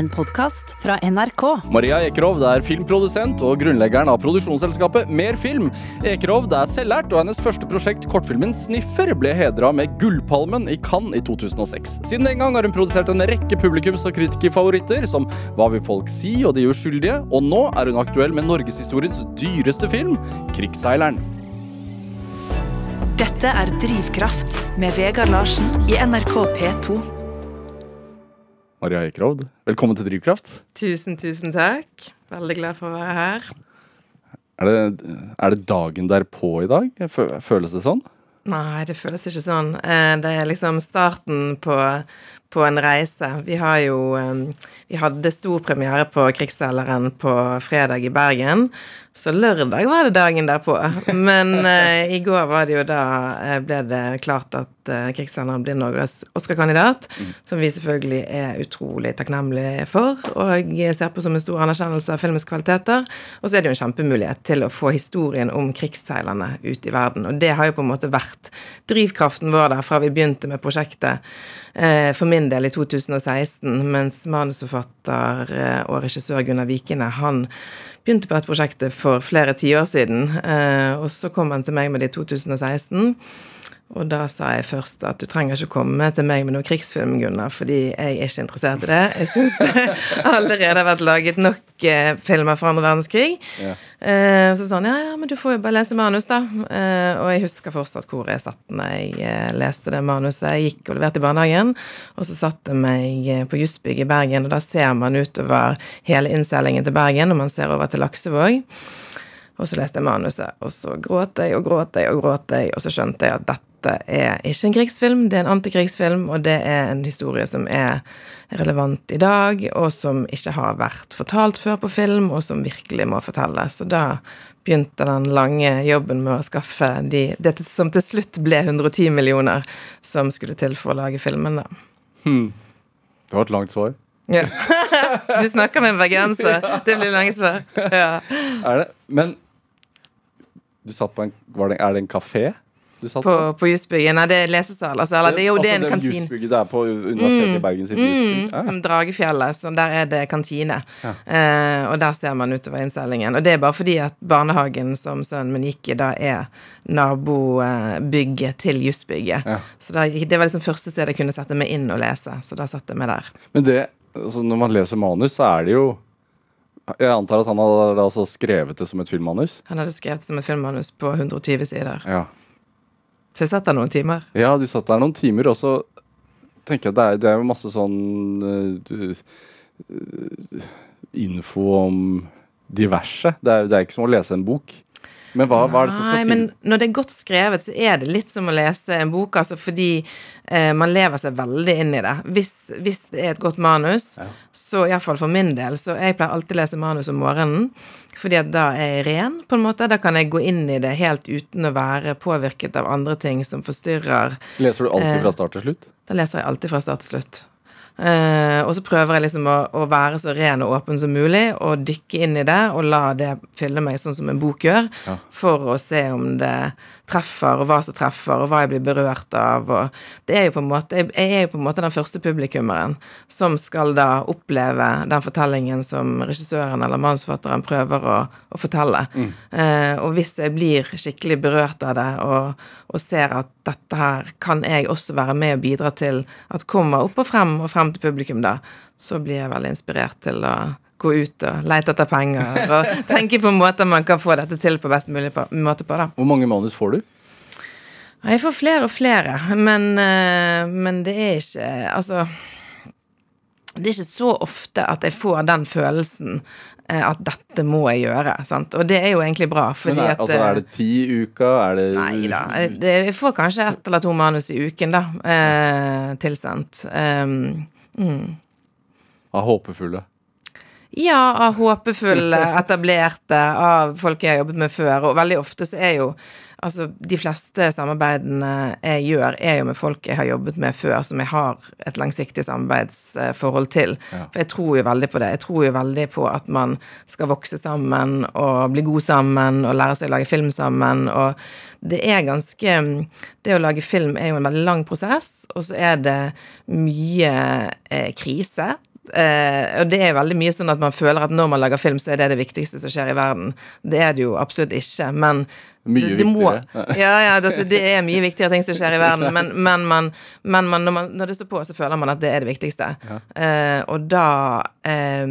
en podkast fra NRK. Maria Ekerhov er filmprodusent og grunnleggeren av produksjonsselskapet Mer Film. Ekerhov er selvlært, og hennes første prosjekt, kortfilmen 'Sniffer', ble hedra med Gullpalmen i Cannes i 2006. Siden den gang har hun produsert en rekke publikums- og kritikerfavoritter, som 'Hva vil folk si?' og 'De uskyldige', og nå er hun aktuell med norgeshistoriens dyreste film, 'Krigsseileren'. Dette er Drivkraft med Vegard Larsen i NRK P2. Maria Ekerovd. velkommen til Drivkraft. Tusen, tusen takk. Veldig glad for å være her. Er det, er det dagen derpå i dag? Føles det sånn? Nei, det føles ikke sånn. Eh, Det er liksom starten på, på en reise. Vi har jo eh, Vi hadde stor premiere på Krigsseileren på fredag i Bergen. Så lørdag var det dagen derpå. Men uh, i går var det jo da uh, ble det klart at uh, Krigsseileren blir Norges Oscar-kandidat. Som vi selvfølgelig er utrolig takknemlige for, og ser på som en stor anerkjennelse av filmens kvaliteter. Og så er det jo en kjempemulighet til å få historien om krigsseilerne ut i verden. Og det har jo på en måte vært drivkraften vår der fra vi begynte med prosjektet. For min del i 2016, mens manusforfatter eh, og regissør Gunnar Vikene, han begynte på dette prosjektet for flere tiår siden. eh, Og så kom han til meg med det i 2016. Og da sa jeg først at du trenger ikke komme til meg med noen krigsfilm, Gunnar, fordi jeg er ikke interessert i det. Jeg syns det allerede har vært laget nok eh, filmer fra andre verdenskrig. Ja. Eh, så sa han ja, ja, men du får jo bare lese manus, da. Eh, og jeg husker fortsatt hvor jeg satt når jeg eh, leste det manuset. Jeg gikk og leverte i barnehagen, og så satte jeg meg eh, på Jussbygg i Bergen, og da ser man utover hele innseilingen til Bergen, og man ser over til Laksevåg. Og så leste jeg manuset, og så gråt jeg og gråt jeg og gråt jeg, og så skjønte jeg at dette er ikke en krigsfilm, det er en antikrigsfilm, og det er en historie som er relevant i dag, og som ikke har vært fortalt før på film, og som virkelig må fortelles. Så da begynte den lange jobben med å skaffe de, det som til slutt ble 110 millioner som skulle til for å lage filmen, da. Det var et langt svar. Ja. Du snakker med en bergenser. Det blir lange svar. Ja. Er det? Men du satt på en var det, Er det en kafé du satt På, på Jusbyggen. Nei, det er lesesal. Altså, eller det er jo det er en altså, jusbygget det er på Universitetet i Bergen sitt Mm, jusbygg? Ja. som Dragefjellet, så der er det kantine. Eh, og der ser man utover innseilingen. Og det er bare fordi at barnehagen som sønnen min gikk i, da er nabobygget til Jussbygget. Ja. Så da, det var liksom første stedet jeg kunne sette meg inn og lese, så da satte jeg meg der. Men det, altså når man leser manus, så er det jo Jeg antar at han hadde også skrevet det som et filmmanus? Han hadde skrevet det som et filmmanus på 120 sider. Ja. Så jeg satt der noen timer. ja, du satt der noen timer, og så tenker jeg at det er, det er jo masse sånn eh, info om diverse. Det er, det er ikke som å lese en bok. Men hva, hva er det som skal til? men når det er godt skrevet, så er det litt som å lese en bok, altså fordi eh, man lever seg veldig inn i det. Hvis, hvis det er et godt manus, så iallfall for min del, så jeg pleier alltid å lese manus om morgenen. Fordi at da er jeg ren, på en måte. Da kan jeg gå inn i det helt uten å være påvirket av andre ting som forstyrrer. Leser du alltid eh, fra start til slutt? Da leser jeg alltid fra start til slutt. Eh, og så prøver jeg liksom å, å være så ren og åpen som mulig, og dykke inn i det, og la det fylle meg sånn som en bok gjør, Ja. for å se om det treffer, og hva som treffer, og hva jeg blir berørt av. Og det er jo på en måte, jeg jeg er jo på en måte den første publikummeren som skal da oppleve den fortellingen som regissøren eller manusforfatteren prøver å, å fortelle. Eh, og hvis jeg blir skikkelig berørt av det, og, og ser at dette her kan jeg også være med og bidra til at kommer opp og frem og frem til publikum, da, så blir jeg veldig inspirert til å gå ut og lete etter penger og tenke på måter man kan få dette til på best mulig på, måte på, da. Hvor mange manus får du? Jeg får flere og flere, men, eh, men det er ikke Altså Det er ikke så ofte at jeg får den følelsen eh, at dette må jeg gjøre. Sant? Og det er jo egentlig bra, fordi Men er, at altså, eh, er det ti i uka? Er det Nei da. Jeg får kanskje ett eller to manus i uken, da. Eh, tilsendt. Um, Av håpefulle? Ja, av håpefulle, etablerte, av folk jeg har jobbet med før. Og veldig ofte så er jo Altså, de fleste samarbeidene jeg gjør, er jo med folk jeg har jobbet med før, som jeg har et langsiktig samarbeidsforhold til. Ja. For jeg tror jo veldig på det. Jeg tror jo veldig på at man skal vokse sammen og bli god sammen og lære seg å lage film sammen. Og det er ganske Det å lage film er jo en veldig lang prosess, og så er det mye eh, krise. eh, Og det er veldig mye sånn at man føler at når man lager film, så er det det viktigste som skjer i verden. Det er det jo absolutt ikke, men Mye det, det må- ja, ja, det, det er mye viktigere ting som skjer i verden, men, men, man, men man, når, man, når det står på, så føler man at det er det viktigste. Eh, og da eh,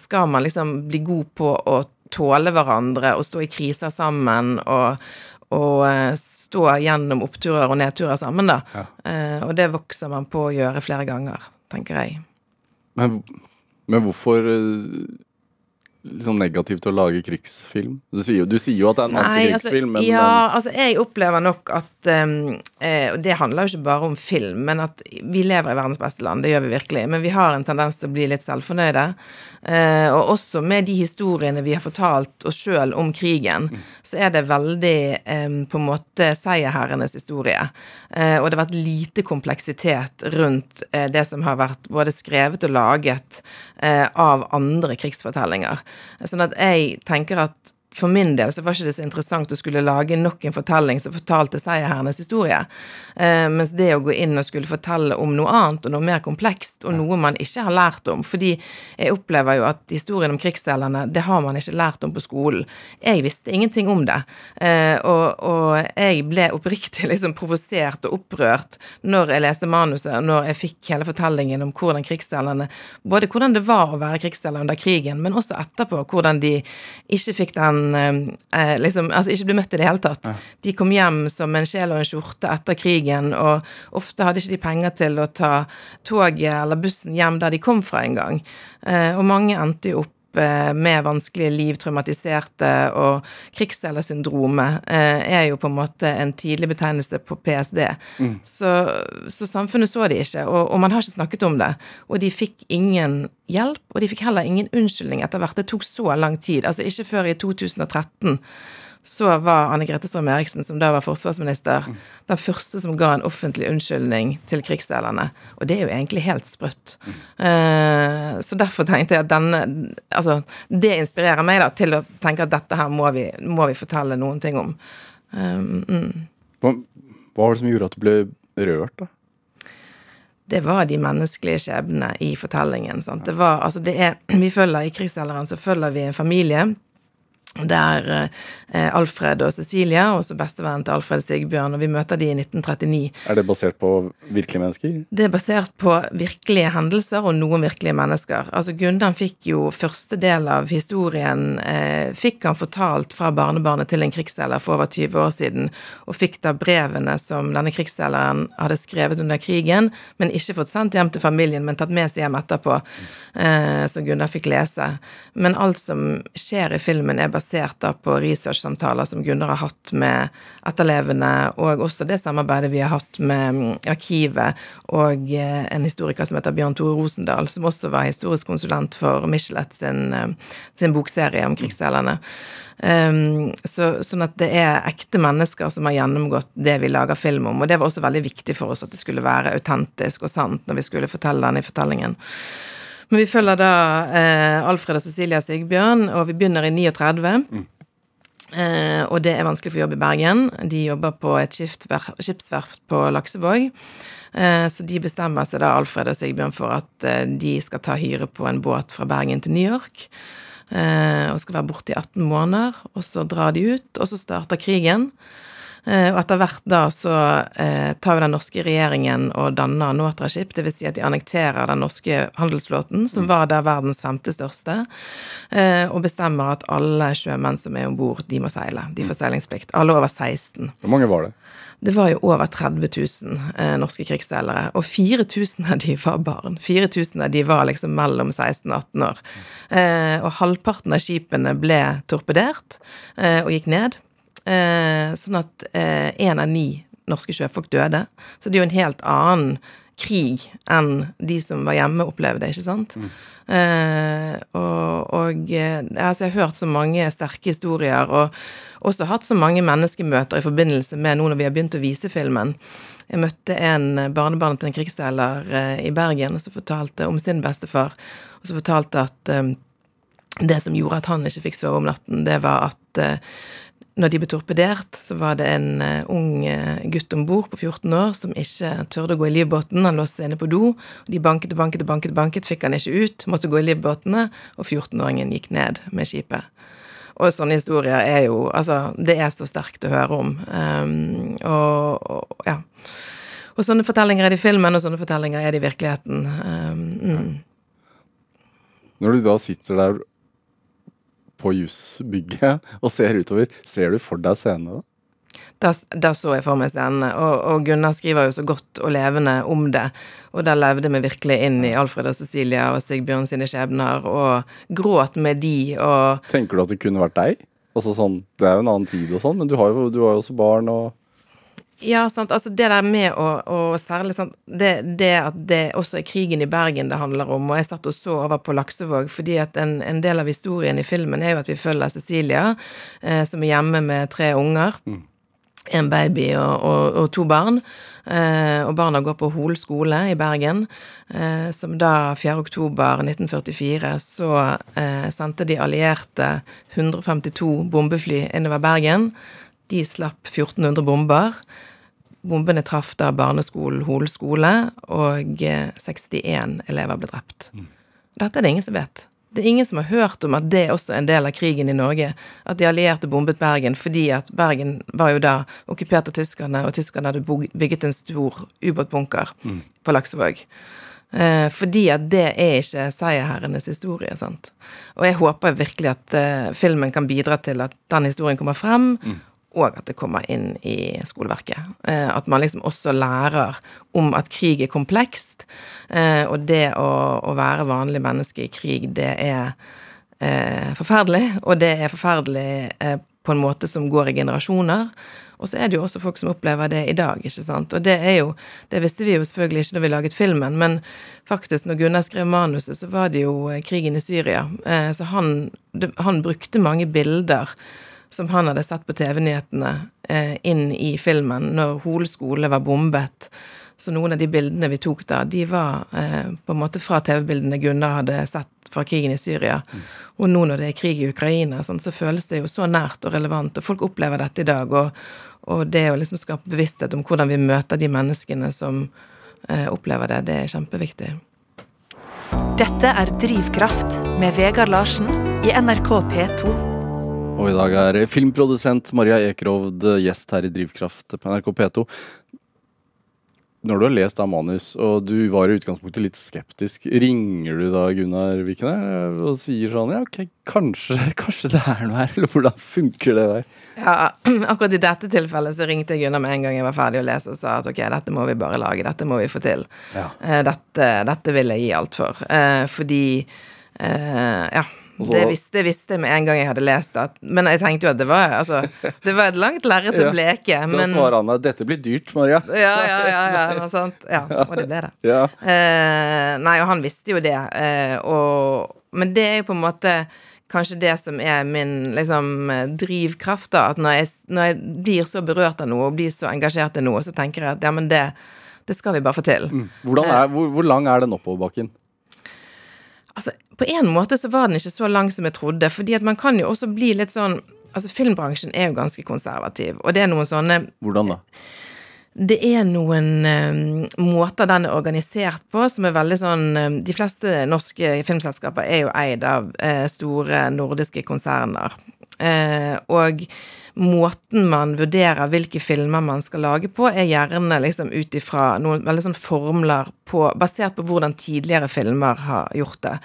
skal man liksom bli god på å tåle hverandre og stå i kriser sammen og og eh, stå gjennom oppturer og nedturer sammen, da. Eh, og det vokser man på å gjøre flere ganger, tenker jeg. Men, men hvorfor eh, liksom negativt å lage krigsfilm? Du sier jo, du sier jo at det er en altså, antikrigsfilm, men, ja, men altså jeg opplever nok at um, eh, Og det handler jo ikke bare om film, men at vi lever i verdens beste land, det gjør vi virkelig. Men vi har en tendens til å bli litt selvfornøyde. Eh, og også med de historiene vi har fortalt oss sjøl om krigen, så er det veldig em, på en måte seierherrenes historie. Eh, og det har vært lite kompleksitet rundt eh, det som har vært både skrevet og laget eh, av andre krigsfortellinger. Sånn at jeg tenker at for min del så var ikke det så interessant å skulle lage nok en fortelling som fortalte seierherrenes historie. Eh, mens det å gå inn og skulle fortelle om noe annet og noe mer komplekst, og noe man ikke har lært om Fordi jeg opplever jo at historien om krigsseilerne, det har man ikke lært om på skolen. Jeg visste ingenting om det. Eh, og, og jeg ble oppriktig liksom provosert og opprørt når jeg leste manuset, når jeg fikk hele fortellingen om hvordan krigsseilerne Både hvordan det var å være krigsseiler under krigen, men også etterpå hvordan de ikke fikk den eh, liksom, Altså ikke ble møtt i det hele tatt. De kom hjem som en sjel og en skjorte etter krigen, og ofte hadde ikke de penger til å ta toget eller bussen hjem der de kom fra engang. Eh, og mange endte jo opp eh, med vanskelige liv, traumatiserte, og krigsseilersyndromet eh, er jo på en måte en tidlig betegnelse på PSD. Så, så samfunnet så de ikke, og, og man har ikke snakket om det. Og de fikk ingen hjelp, og de fikk heller ingen unnskyldning etter hvert. Det tok så lang tid. Altså ikke før i 2013 så var Anne Grete Strøm-Eriksen, som da var forsvarsminister, den første som ga en offentlig unnskyldning til krigsseilerne. Og det er jo egentlig helt sprøtt. Eh, så derfor tenkte jeg at denne Altså, det inspirerer meg da til å tenke at dette her må vi, må vi fortelle noen ting om. Um, mm. hva, hva var det som gjorde at du ble rørt, da? det var de menneskelige skjebnene i fortellingen. Sant? Det var, altså det er, vi følger I krigsseileren så følger vi en familie der eh, Alfred og Cecilia, og også bestevennen til Alfred Sigbjørn, og vi møter de i 1939. Er det basert på virkelige mennesker? Det er basert på virkelige hendelser og noen virkelige mennesker. Altså Gundan fikk jo første del av historien eh, fikk han fortalt fra barnebarnet til en krigsseiler for over 20 år siden, og fikk da brevene som denne krigsseileren hadde skrevet under krigen, men ikke fått sendt hjem til familien, men tatt med seg hjem etterpå, eh, som Gundan fikk lese. Men alt som skjer i filmen, er basert da på researchsamtaler som Gunnar har hatt med etterlevende, og også det samarbeidet vi har hatt med mm, Arkivet og eh, en historiker som heter Bjørn Tore Rosendal, som også var historisk konsulent for Michelet sin, eh, sin bokserie om krigsseilerne. Um, så, sånn at det er ekte mennesker som har gjennomgått det vi lager film om. Og det var også veldig viktig for oss at det skulle være autentisk og sant når vi skulle fortelle denne fortellingen. Men vi følger da eh, Alfred og Cecilia Sigbjørn, og vi begynner i 39. Eh, og det er vanskelig for jobb i Bergen. De jobber på et skipsverft på Laksevåg. Eh, så de bestemmer seg da, Alfred og Sigbjørn, for at eh, de skal ta hyre på en båt fra Bergen til New York. Eh, og skal være borte i 18 måneder. Og så drar de ut, og så starter krigen. Eh, Og etter hvert da så eh, tar jo den norske regjeringen og danner Notraship, dvs. Si at de annekterer den norske handelsflåten, som var der verdens femte største, eh, og bestemmer at alle sjømenn som er om bord, de må seile. De får seilingsplikt. Alle over 16. Hvor mange var det? Det var jo over 30 000 eh, norske krigsseilere, og 4000 av de var barn. 4000 av de var liksom mellom 16 og 18 år. Eh, og halvparten av skipene ble torpedert eh, og gikk ned. Eh, sånn at én av ni norske sjøfolk døde. Så det er jo en helt annen krig enn de som var hjemme, opplevde, ikke sant? Eh, og og eh, altså, jeg har hørt så mange sterke historier, og også hatt så mange menneskemøter i forbindelse med nå når vi har begynt å vise filmen. Jeg møtte en barnebarn til en krigsseiler eh, i Bergen som fortalte om sin bestefar, og som fortalte at eh, det som gjorde at han ikke fikk sove om natten, det var at eh, når de ble torpedert, så var det en uh, ung uh, gutt om bord på 14 år som ikke tørde å gå i livbåten. Han lå inne på do. og De banket og banket og banket, banket, fikk han ikke ut. Måtte gå i livbåtene, og 14-åringen gikk ned med skipet. Og sånne historier er jo Altså, det er så sterkt å høre om. Um, og, og, ja. Og sånne fortellinger er det i filmen, og sånne fortellinger er det i virkeligheten. Um, mm. Når du da sitter der på jusbygget og ser utover, ser du for deg scenene da? Da, da, så jeg for meg scenene, og, og, Gunnar skriver jo så godt og levende om det. Og da levde vi virkelig inn i Alfred og Cecilia og Sigbjørn sine skjebner, og gråt med de og Tenker du at det kunne vært deg? Altså sånn, Det er jo en annen tid og sånn, men du har jo, du har jo også barn og ja, sant. Altså det der med å, å særlig sant, det, det, at det også er krigen i Bergen det handler om. Og jeg satt og så over på Laksevåg, fordi at en, en del av historien i filmen er jo at vi følger Cecilia, eh, som er hjemme med tre unger. Mm. En baby og, og, og to barn. Eh, og barna går på Hol skole i Bergen. Eh, som da 4. oktober 1944 så eh, sendte de allierte 152 bombefly innover Bergen. De slapp 1400 bomber. Bombene traff da barneskolen Hol skole, og 61 eh, elever ble drept. Mm. Dette er det ingen som vet. Det er ingen som har hørt om at det er også en del av krigen i Norge. At de allierte bombet Bergen fordi at Bergen var jo da okkupert av tyskerne, og tyskerne hadde bygget en stor ubåtbunker mm. på Laksevåg. Eh, fordi at det er ikke seierherrenes historie. sant? Og jeg håper virkelig at eh, filmen kan bidra til at den historien kommer frem, mm og at det kommer inn i skoleverket. Eh, at man liksom også lærer om at krig er komplekst, eh, og det å, å være vanlig menneske i krig, det er eh, forferdelig, og det er forferdelig eh, på en måte som går i generasjoner. Og så er det jo også folk som opplever det i dag, ikke sant. Og det er jo Det visste vi jo selvfølgelig ikke da vi laget filmen, men faktisk, når Gunnar skrev manuset, så var det jo eh, krigen i Syria. Eh, så han, han brukte mange bilder som han hadde sett på TV-nyhetene, eh, inn i filmen når Hol skole var bombet. Så noen av de bildene vi tok da, de var eh, på en måte fra TV-bildene Gunnar hadde sett fra krigen i Syria. Mm. Og nå når det er krig i Ukraina, sånn, så føles det jo så nært og relevant, og folk opplever dette i dag. Og, og det å liksom skape bevissthet om hvordan vi møter de menneskene som eh, opplever det, det er kjempeviktig. Dette er Drivkraft med Vegard Larsen i NRK P2. Og i dag er filmprodusent Maria Ekerovd gjest her i Drivkraft på NRK P2. Når du har lest da manus, og du var i utgangspunktet litt skeptisk, ringer du da Gunnar Viken og sier sånn Ja, ok, kanskje, kanskje det er noe her, eller hvordan funker det der? Ja, akkurat i dette tilfellet så ringte jeg Gunnar med en gang jeg var ferdig å lese og sa at ok, dette må vi bare lage, dette må vi få til. Ja. Eh, dette, dette vil jeg gi alt for. Eh, fordi eh, Ja det visste, visste jeg med en gang jeg hadde lest det. Men jeg tenkte jo at det var, altså, det var et langt lerret å bleke. Ja, da svarer han at 'dette blir dyrt, Maria'. ja, ja, ja, ja, noe sånt. Ja, og det ble det. Ja. Eh, nei, og han visste jo det. Eh, og, men det er jo på en måte kanskje det som er min liksom, drivkraft. da, At når jeg, når jeg, blir så berørt av noe og blir så engasjert i noe, så tenker jeg at ja, men det, det skal vi bare få til. Mm. Er, hvor, hvor lang er den oppoverbakken? Altså, på en måte så var den ikke så lang som jeg trodde, fordi at man kan jo også bli litt sånn Altså, filmbransjen er jo ganske konservativ, og det er noen sånne Hvordan da? Det er noen um, måter den er organisert på som er veldig sånn um, De fleste norske filmselskaper er jo eid av uh, store nordiske konserner. Uh, og måten man vurderer hvilke filmer man skal lage på, er gjerne liksom ut ifra noen veldig sånn formler på, basert på hvordan tidligere filmer har gjort det.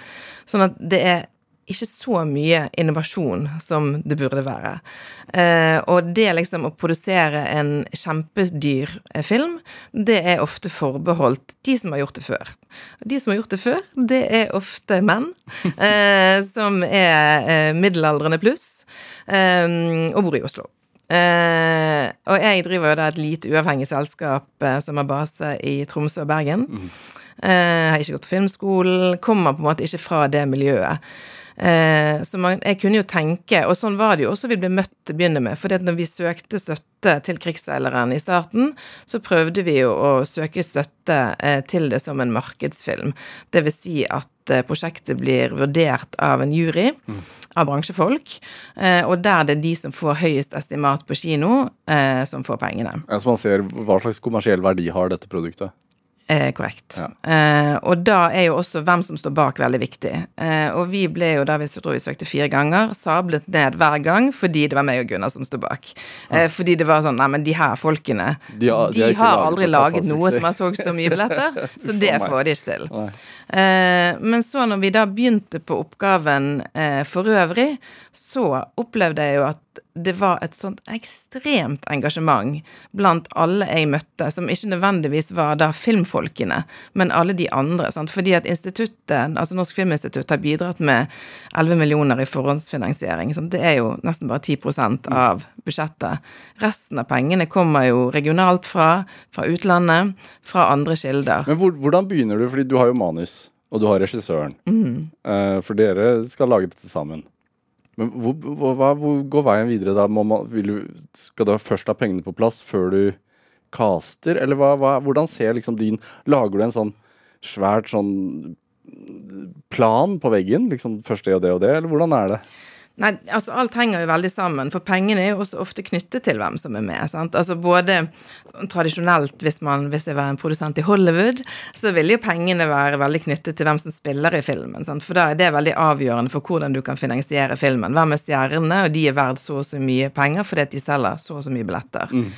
Sånn at det er ikke så mye innovasjon som det burde være. Eh, og det liksom å produsere en kjempedyr eh, film, det er ofte forbeholdt de som har gjort det før. De som har gjort det før, det er ofte menn eh, som er eh, middelaldrende pluss, eh, og bor i Oslo. Uh, og jeg driver jo da et lite uavhengig selskap uh, som har base i Tromsø og Bergen. Mm. Uh, har ikke gått på filmskolen, kommer på en måte ikke fra det miljøet. Eh, så man, jeg kunne jo tenke, og sånn var det jo også vi ble møtt til å begynne med. For når vi søkte støtte til krigsseileren i starten, så prøvde vi jo å søke støtte eh, til det som en markedsfilm. Det vil si at eh, prosjektet blir vurdert av en jury. Mm. Av bransjefolk. Eh, og der det er de som får høyest estimat på kino, eh, som får pengene. Ja, så man ser hva slags kommersiell verdi har dette produktet? Eh, korrekt. Ja. Eh, og da er jo også hvem som står bak, veldig viktig. Eh, og vi ble jo da vi, tror vi søkte fire ganger, sablet ned hver gang fordi det var meg og Gunnar som sto bak. Eh, fordi det var sånn Nei, men de her folkene, de, har, de, de har aldri laget noe som har solgt så mye billetter, så det får de ikke til. Eh, men så når vi da begynte på oppgaven eh, for øvrig, så opplevde jeg jo at det var et sånt ekstremt engasjement blant alle jeg møtte, som ikke nødvendigvis var da filmfolkene, men alle de andre. Sant? Fordi at instituttet, altså Norsk Filminstitutt, har bidratt med 11 millioner i forhåndsfinansiering. Sant? Det er jo nesten bare 10% av budsjettet. Resten av pengene kommer jo regionalt fra, fra utlandet, fra andre kilder. Men hvordan begynner du, fordi du har jo manus, og du har regissøren. Mm. For dere skal lage dette sammen. Men hvor, hvor, hvor, går veien videre da? Man, du, skal du først ha pengene på plass før du caster, eller hva, hva, hvordan ser liksom din Lager du en sånn svært sånn plan på veggen? Liksom først det og det og det, eller hvordan er det? Nei, altså alt henger jo veldig sammen, for pengene er jo også ofte knyttet til hvem som er med. sant? Altså både sånn tradisjonelt, hvis man hvis jeg var en produsent i Hollywood, så ville jo pengene være veldig knyttet til hvem som spiller i filmen. sant? For da er det veldig avgjørende for hvordan du kan finansiere filmen. Hvem er stjernene, og de er verdt så og så mye penger fordi at de selger så og så mye billetter. Mm.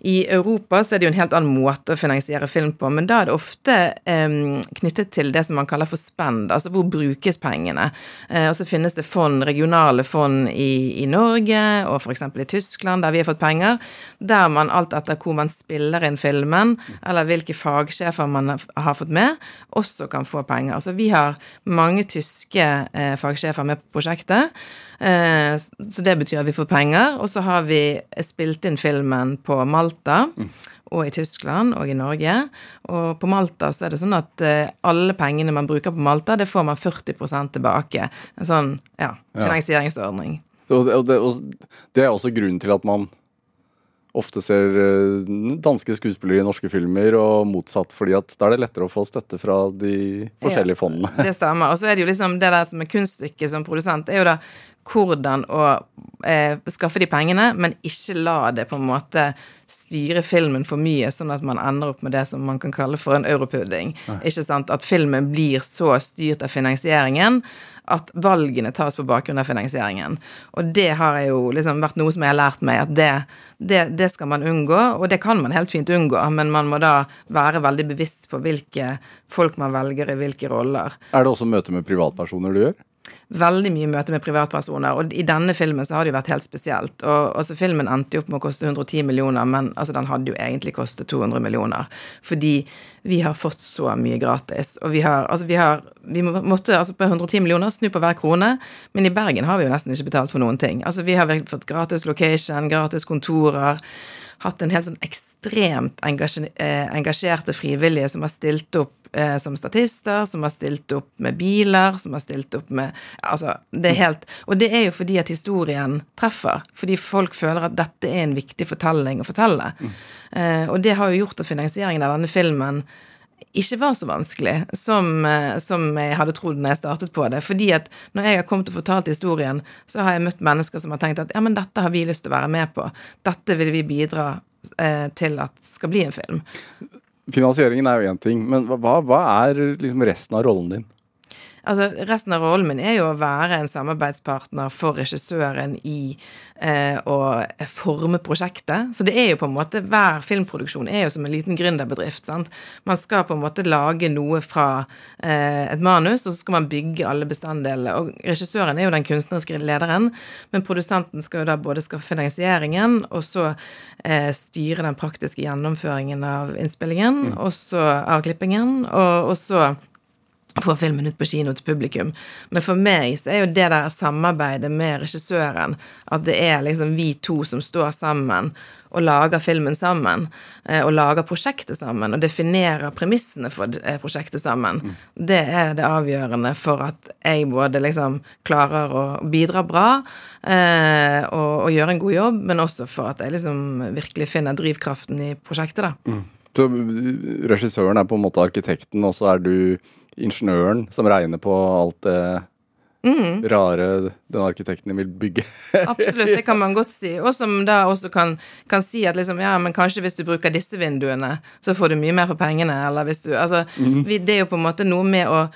I Europa så er det jo en helt annen måte å finansiere film på, men da er det ofte um, knyttet til det som man kaller for spend, altså hvor brukes pengene. Uh, og så finnes det fond, regionale fond i, i Norge og f.eks. i Tyskland, der vi har fått penger, der man alt etter hvor man spiller inn filmen, eller hvilke fagsjefer man har fått med, også kan få penger. Altså vi har mange tyske uh, fagsjefer med på prosjektet. Eh, så det betyr at vi får penger. Og så har vi spilt inn filmen på Malta. Mm. Og i Tyskland og i Norge. Og på Malta så er det sånn at eh, alle pengene man bruker på Malta, det får man 40% tilbake. En sånn ja, finansieringsordning. Og det, og det er også grunnen til at man ofte ser eh, danske skuespillere i norske filmer, og motsatt, fordi at da er det lettere å få støtte fra de forskjellige ja, fondene. Det stemmer. Og så er det jo liksom det der som er kunststykket som produsent, er jo da hvordan å eh, skaffe de pengene, men ikke la det på en måte styre filmen for mye, sånn at man ender opp med det som man kan kalle for en europudding. Ikke sant? At filmen blir så styrt av finansieringen at valgene tas på bakgrunn av finansieringen. Og det har jo liksom vært noe som jeg har lært meg, at det, det, det, skal man unngå. Og det kan man helt fint unngå, men man må da være veldig bevisst på hvilke folk man velger i hvilke roller. Er det også møte med privatpersoner du gjør? Veldig mye møte med privatpersoner. Og i denne filmen så har det jo vært helt spesielt. Og altså Filmen endte jo opp med å koste 110 millioner, men altså den hadde jo egentlig kostet 200 millioner. Fordi vi har fått så mye gratis. Og vi har altså vi har Vi måtte altså på 110 millioner snu på hver krone, men i Bergen har vi jo nesten ikke betalt for noen ting. Altså vi har fått gratis location, gratis kontorer hatt en helt sånn ekstremt eh, engasjerte frivillige som har stilt opp eh, som statister, som har stilt opp med biler, som har stilt opp med Altså, det er helt Og det er jo fordi at historien treffer. Fordi folk føler at dette er en viktig fortelling å fortelle. Mm. Eh, og det har jo gjort at finansieringen av denne filmen ikke var så vanskelig som, eh, som, jeg hadde trodd når jeg startet på det. Fordi at når jeg har kommet og fortalt historien, så har jeg møtt mennesker som har tenkt at ja, men dette har vi lyst til å være med på. Dette vil vi bidra eh, til at skal bli en film. Finansieringen er jo én ting, men hva, hva er liksom resten av rollen din? Altså, resten av rollen min er jo å være en samarbeidspartner for regissøren i eh, å forme prosjektet. Så det er jo på en måte Hver filmproduksjon er jo som en liten gründerbedrift. sant? Man skal på en måte lage noe fra eh, et manus, og så skal man bygge alle bestanddelene. Og regissøren er jo den kunstneriske lederen, men produsenten skal jo da både skaffe finansieringen, og så eh, styre den praktiske gjennomføringen av innspillingen, mm. og så av klippingen, og, og så få filmen ut på kino til publikum. Men for meg så er jo det der samarbeidet med regissøren, at det er liksom vi to som står sammen og lager filmen sammen, eh, og lager prosjektet sammen, og definerer premissene for eh, prosjektet sammen, mm. det er det avgjørende for at jeg både liksom klarer å bidra bra eh, og, og, gjøre en god jobb, men også for at jeg liksom virkelig finner drivkraften i prosjektet, da. Mm. Så regissøren er på en måte arkitekten, og så er du ingeniøren som regner på alt det mm. rare den arkitekten vil bygge. Absolutt, det kan man godt si. Og som da også kan, kan, si at liksom, ja, men kanskje hvis du bruker disse vinduene, så får du mye mer for pengene, eller hvis du Altså, mm. vi, det er jo på en måte noe med å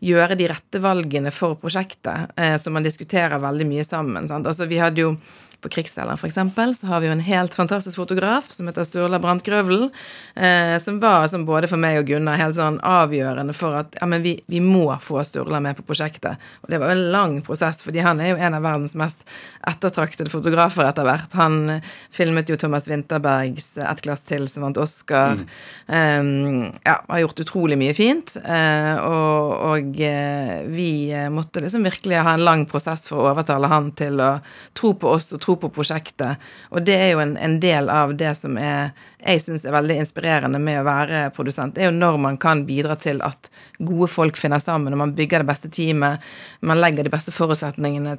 gjøre de rette valgene for prosjektet, eh, som man diskuterer veldig mye sammen. Sant? Altså, vi hadde jo på Krigsseileren f.eks. så har vi jo en helt fantastisk fotograf som heter Sturla Brandt Grøvelen, eh, som var som både for meg og Gunnar helt sånn avgjørende for at ja, men vi, vi må få Sturla med på prosjektet. Og det var jo en lang prosess, fordi han er jo en av verdens mest ettertraktede fotografer etter hvert. Han eh, filmet jo Thomas Winterbergs Et glass til, som vant Oscar. Mm. Um, ja, har gjort utrolig mye fint. Uh, og, og uh, vi måtte liksom virkelig ha en lang prosess for å overtale han til å tro på oss og tro tro på prosjektet. Og det er jo en, en del av det som er, jeg syns er veldig inspirerende med å være produsent. Det er jo når man kan bidra til at gode folk finner sammen, og man bygger det beste teamet, man legger de beste forutsetningene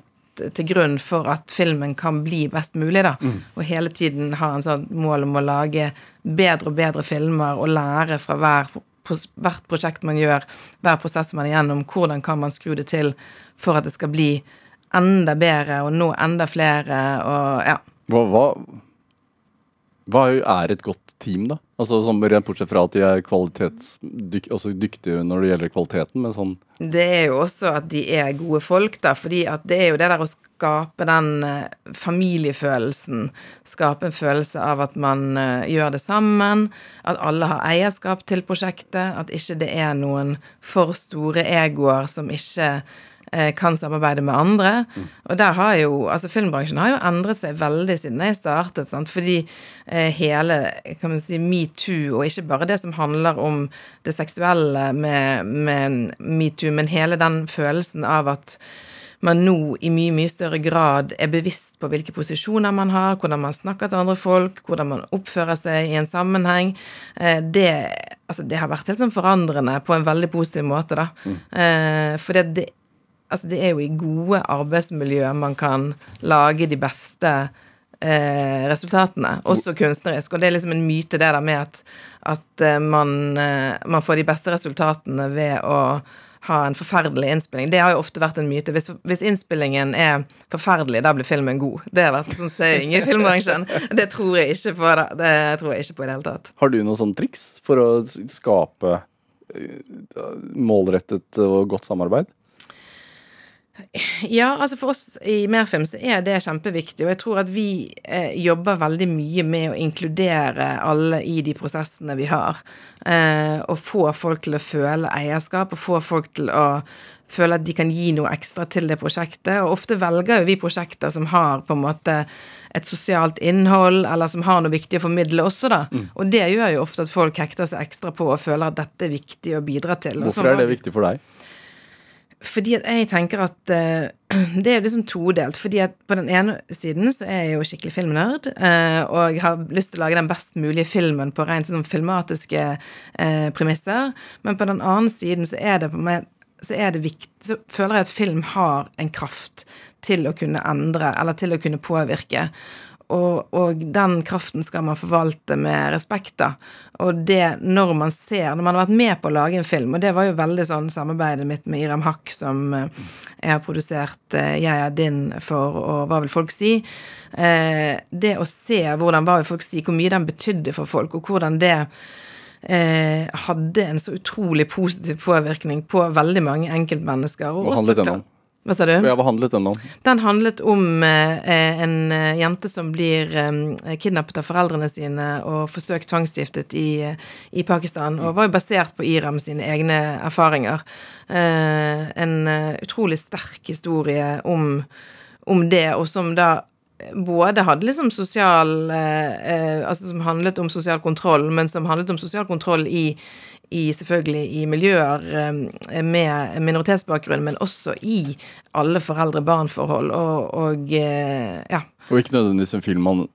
til grunn for at filmen kan bli best mulig, da. Mm. Og hele tiden ha en sånn mål om å lage bedre og bedre filmer og lære fra hver hvert prosjekt man gjør, hver prosess man er gjennom, hvordan kan man skru det til for at det skal bli enda bedre og nå enda flere og ja. Hva, hva, hva er et godt team, da? Altså sånn, Rent bortsett fra at de er dyk, også dyktige når det gjelder kvaliteten, men sånn Det er jo også at de er gode folk, da, fordi at det er jo det der å skape den uh, familiefølelsen. Skape en følelse av at man uh, gjør det sammen, at alle har eierskap til prosjektet, at ikke det er noen for store egoer som ikke Eh, kan samarbeide med andre. Og der har jo Altså, filmbransjen har jo endret seg veldig siden jeg startet, sant? fordi eh, hele kan man si, metoo, og ikke bare det som handler om det seksuelle med, med metoo, men hele den følelsen av at man nå i mye mye større grad er bevisst på hvilke posisjoner man har, hvordan man snakker til andre folk, hvordan man oppfører seg i en sammenheng. Eh, det, altså, det har vært helt sånn forandrende på en veldig positiv måte, da. Mm. Eh, for det Altså, det er jo i gode arbeidsmiljøer man kan lage de beste eh, resultatene, også kunstnerisk. Og det er liksom en myte, det der med at, at eh, man, eh, man, får de beste resultatene ved å ha en forferdelig innspilling. Det har jo ofte vært en myte. Hvis, hvis innspillingen er forferdelig, da blir filmen god. Det har vært en sånn saying i filmbransjen. Det tror jeg ikke på, da. Det tror jeg ikke på i det hele tatt. Har du noen sånne triks for å skape eh, målrettet og godt samarbeid? Ja, altså for oss i Merfilm så er det kjempeviktig, og jeg tror at vi eh, jobber veldig mye med å inkludere alle i de prosessene vi har. Eh, og få folk til å føle eierskap, og få folk til å føle at de kan gi noe ekstra til det prosjektet. Og ofte velger jo vi prosjekter som har på en måte et sosialt innhold, eller som har noe viktig å formidle også, da. Mm. Og det gjør jo ofte at folk hekter seg ekstra på og føler at dette er viktig å bidra til. Hvorfor er det viktig for deg? Fordi at jeg tenker at uh, det er liksom todelt. Fordi at på den ene siden så er jeg jo skikkelig filmnerd, uh, og har lyst til å lage den best mulige filmen på rent sånn filmatiske uh, premisser. Men på den andre siden så er det på meg så er det viktig Så føler jeg at film har en kraft til å kunne endre, eller til å kunne påvirke. Og, og, den kraften skal man forvalte med respekt, da. Og det når man ser Når man har vært med på å lage en film, og det var jo veldig sånn samarbeidet mitt med Iram Haq, som eh, jeg har produsert eh, 'Jeg er din' for, og 'Hva vil folk si'? Eh, det å se hvordan 'Hva vil folk si', hvor mye den betydde for folk, og hvordan det hadde en så utrolig positiv påvirkning på veldig mange enkeltmennesker. Hva handlet den om? Hva sa du? Ja, Hva handlet den om? Den handlet om eh, en eh, jente som blir eh, kidnappet av foreldrene sine og forsøkt tvangsgiftet i, i, Pakistan. Og var jo basert på Iram sine egne erfaringer. Eh, en uh, utrolig sterk historie om, om, det, og som da både hadde liksom sosial eh, eh, Altså som handlet om sosial kontroll, men som handlet om sosial kontroll i i selvfølgelig i miljøer eh, med minoritetsbakgrunn, men også i alle foreldre-barn-forhold, og, og eh, ja. Og ikke nødvendigvis en film man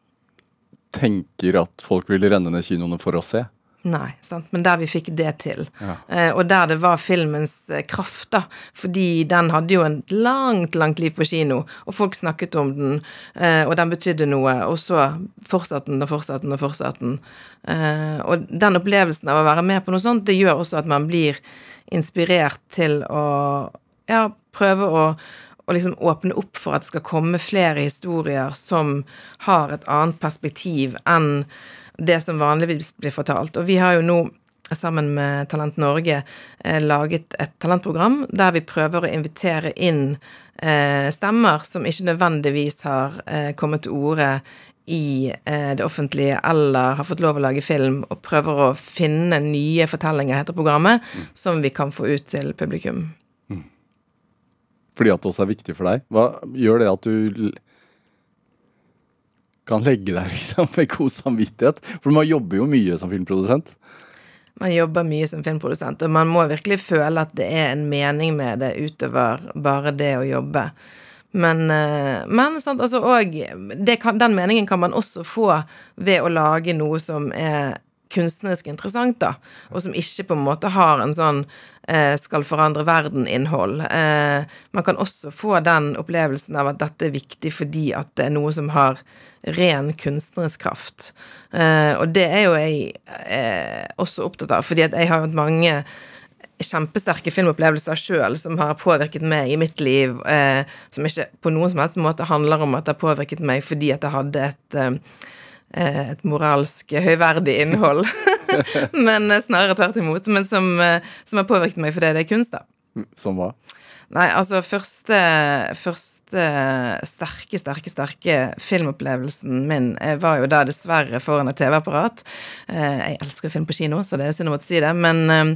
tenker at folk vil renne ned kinoene for å se. Nei, sant? men der vi fikk det til. Ja. Eh, og der det var filmens eh, kraft, da. Fordi den hadde jo et langt, langt liv på kino, og folk snakket om den, eh, og den betydde noe. Og så fortsatte den og fortsatte den og fortsatte den. Eh, og den opplevelsen av å være med på noe sånt, det gjør også at man blir inspirert til å ja, prøve å og liksom åpne opp for at det skal komme flere historier som har et annet perspektiv enn det som vanligvis blir fortalt. Og vi har jo nå sammen med Talent Norge eh, laget et talentprogram der vi prøver å invitere inn eh, stemmer som ikke nødvendigvis har eh, kommet til orde i det offentlige eller har fått lov å lage film, og prøver å finne nye fortellinger, heter programmet, som vi kan få ut til publikum. Fordi at det også er viktig for deg. Hva gjør det at du kan legge deg liksom med god samvittighet? For man jobber jo mye som filmprodusent. Man jobber mye som filmprodusent, og man må virkelig føle at det er en mening med det utover bare det å jobbe. Men, eh, men sant, altså, og kan, den meningen kan man også få ved å lage noe som er kunstnerisk interessant, da, og som ikke på en måte har en sånn skal forandre verden-innhold. Eh, man kan også få den opplevelsen av at dette er viktig fordi at det er noe som har ren kunstnerisk kraft. Eh, og det er jo jeg eh, også opptatt av, fordi at jeg har hatt mange kjempesterke filmopplevelser sjøl som har påvirket meg i mitt liv, eh, som ikke på noen som helst måte handler om at det har påvirket meg fordi at jeg hadde et eh, et moralsk høyverdig innhold, men eh, snarere tvert imot. Men som, eh, som har påvirket meg fordi det er kunst, da. Som hva? Nei, altså første, første sterke, sterke, sterke filmopplevelsen min eh, var jo da dessverre foran et TV-apparat. Eh, Jeg elsker film på kino, så det er synd å måtte si det, men eh,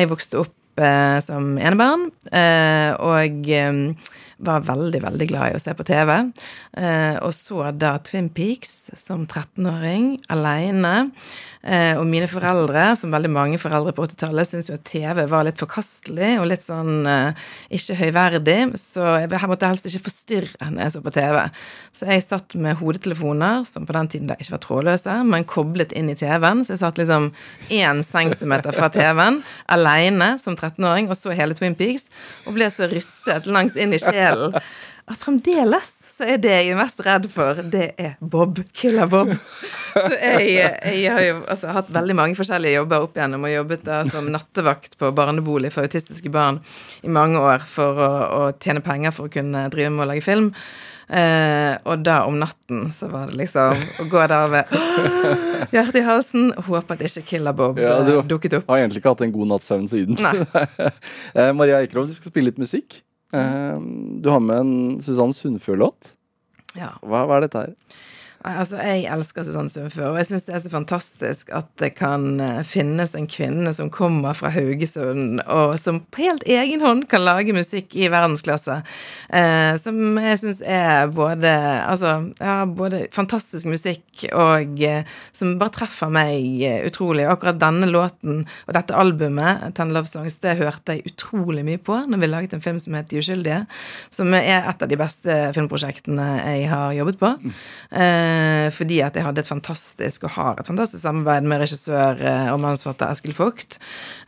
jeg vokste opp eh, som enebarn, eh, og eh, var veldig, veldig glad i å se på TV. Eh, og så da Twin Peaks som 13-åring, aleine. Eh, og mine foreldre, som veldig mange foreldre på 80-tallet, syntes jo at TV var litt forkastelig og litt sånn eh, ikke høyverdig, så jeg måtte helst ikke forstyrre når jeg så på TV. Så jeg satt med hodetelefoner, som på den tiden da ikke var trådløse, men koblet inn i TV-en. Så jeg satt liksom én centimeter fra TV-en, aleine som 13-åring, og så hele Twin Peaks, og ble så rystet langt inn i sjelen at fremdeles så er det jeg er mest redd for, det er Bob. Killer Bob. Så jeg, jeg har jo altså, hatt veldig mange forskjellige jobber opp igjennom, og jobbet da som nattevakt på barnebolig for autistiske barn i mange år for å, å tjene penger for å kunne drive med å lage film. Eh, og da om natten så var det liksom å gå der med hjertet i halsen, håpe at ikke Killer Bob Ja, eh, du dukket opp. har egentlig ikke hatt en god natts søvn siden. Nei. Eh, Maria Ekerhoff, du skal spille litt musikk. Eh, Du har med en Susann Sundfør-låt. Ja. Hva, hva er dette her? Altså, Jeg elsker Susanne Sundfør, og jeg syns det er så fantastisk at det kan eh, finnes en kvinne som kommer fra Haugesund, og som på helt egen hånd kan lage musikk i verdensklasse. Eh, som jeg syns er både Altså, ja, både fantastisk musikk og eh, som bare treffer meg eh, utrolig. Og akkurat denne låten og dette albumet, Ten Love Songs, det hørte jeg utrolig mye på når vi laget en film som het De uskyldige, som er et av de beste filmprosjektene jeg har jobbet på. Eh, fordi at jeg hadde et fantastisk, og har et fantastisk samarbeid med regissør eh, og manusforfatter Eskil Vogt.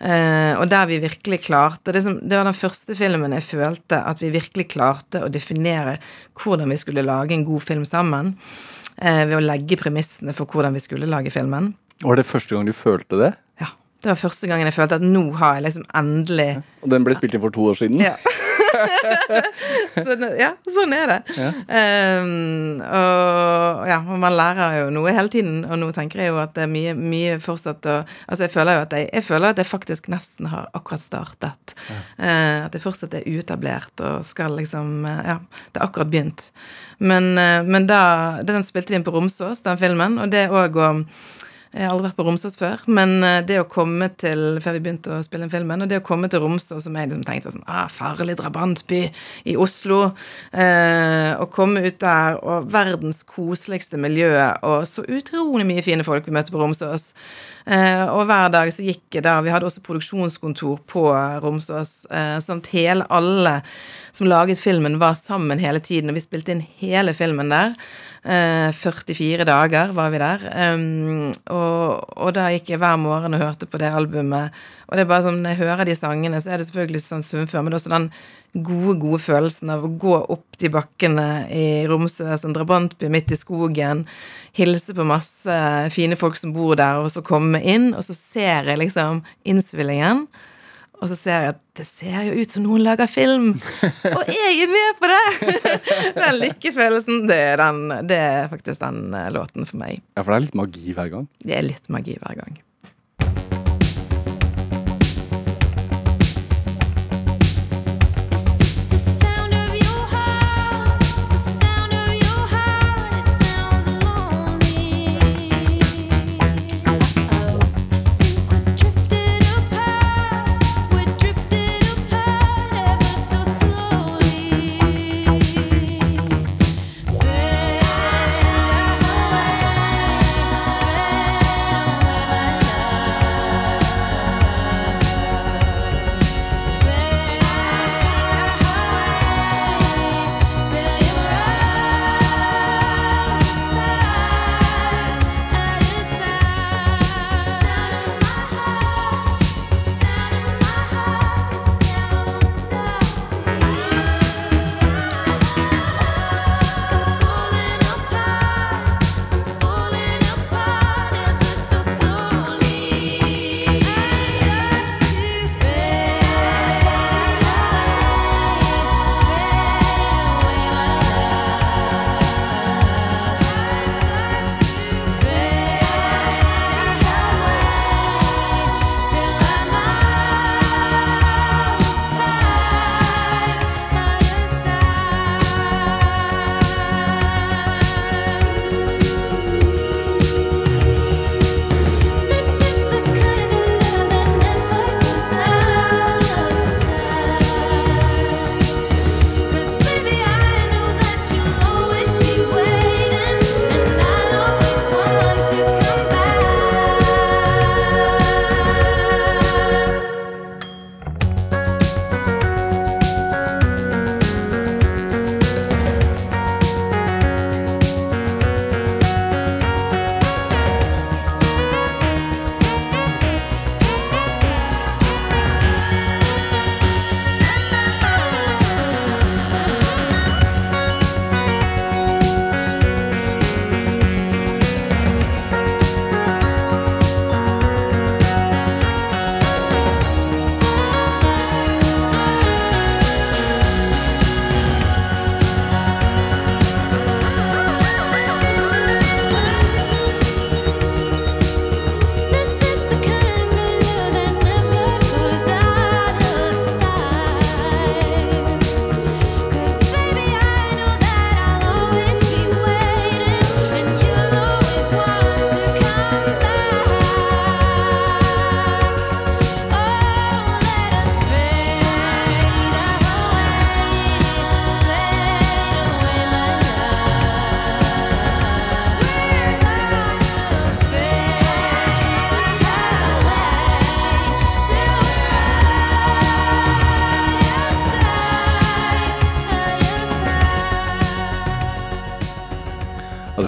Eh, og der vi virkelig klarte det, som, det var den første filmen jeg følte at vi virkelig klarte å definere hvordan vi skulle lage en god film sammen. Eh, ved å legge premissene for hvordan vi skulle lage filmen. Var det første gang du følte det? Ja. Det var første gangen jeg følte at nå har jeg liksom endelig Og den ble spilt inn for to år siden? Ja. så, ja, sånn er det. Um, og ja, og man lærer jo noe hele tiden, og nå tenker jeg jo at det er mye, mye fortsatt å Altså, jeg føler jo at jeg, jeg føler at jeg faktisk nesten har akkurat startet. Eh, at jeg fortsatt er uetablert og skal liksom uh, Ja, det er akkurat begynt. Men, uh, men da Den spilte vi inn på Romsås, den filmen, og det òg å Jeg har aldri vært på Romsås før, men eh, det å komme til før vi begynte å spille inn filmen, og det å komme til Romsås, som jeg liksom tenkte var sånn ah, Farlig drabantby i Oslo. Eh, å komme ut der, og verdens koseligste miljø, og så utrolig mye fine folk vi møtte på Romsås. Eh, og hver dag så gikk jeg der. Vi hadde også produksjonskontor på Romsås, eh, sånn at hele alle som laget filmen, var sammen hele tiden, og vi spilte inn hele filmen der. Eh, 44 dager var vi der. Um, og, og, da gikk jeg hver morgen og hørte på det albumet. Og det er bare sånn, når jeg hører de sangene, så er det selvfølgelig sånn sunnfør, men også den gode, gode følelsen av å gå opp de bakkene i Romsø, en drabantby midt i skogen, hilse på masse fine folk som bor der, og så komme inn, og så ser jeg liksom innspillingen. Og så ser jeg at det ser jo ut som noen lager film, og jeg er med på det! den lykkefølelsen, det er, den, det er faktisk den eh, låten for meg. Ja, for det er litt magi hver gang? Det er litt magi hver gang.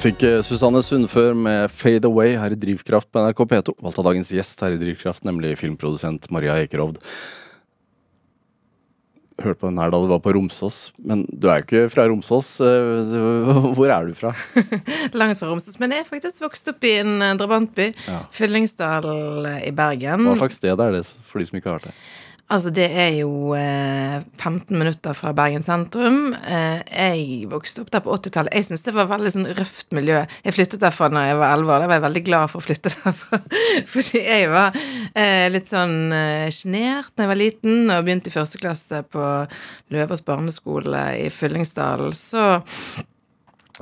Fikk eh, Susanne Sundfør med 'Fade Away' her i Drivkraft på NRK P2. Valgt av dagens gjest her i Drivkraft, nemlig filmprodusent Maria Ekerovd. Hørte på den her da du var på Romsås, men du er jo ikke fra Romsås. Eh, hvor er du fra? Langt fra Romsås, men jeg er faktisk vokst opp i en eh, drabantby. Ja. Fyllingsdal i Bergen. Hva slags sted er det for de som ikke har vært det? Altså, det er jo eh, 15 minutter fra Bergen sentrum. Eh, jeg vokste opp der på 80-tallet. Jeg syns det var veldig sånn røft miljø. Jeg flyttet derfra da jeg var 11 år. Da var jeg veldig glad for å flytte derfra. Fordi jeg var eh, litt sånn eh, sjenert da jeg var liten og begynte i første klasse på Løvers barneskole i Fyllingsdalen. Så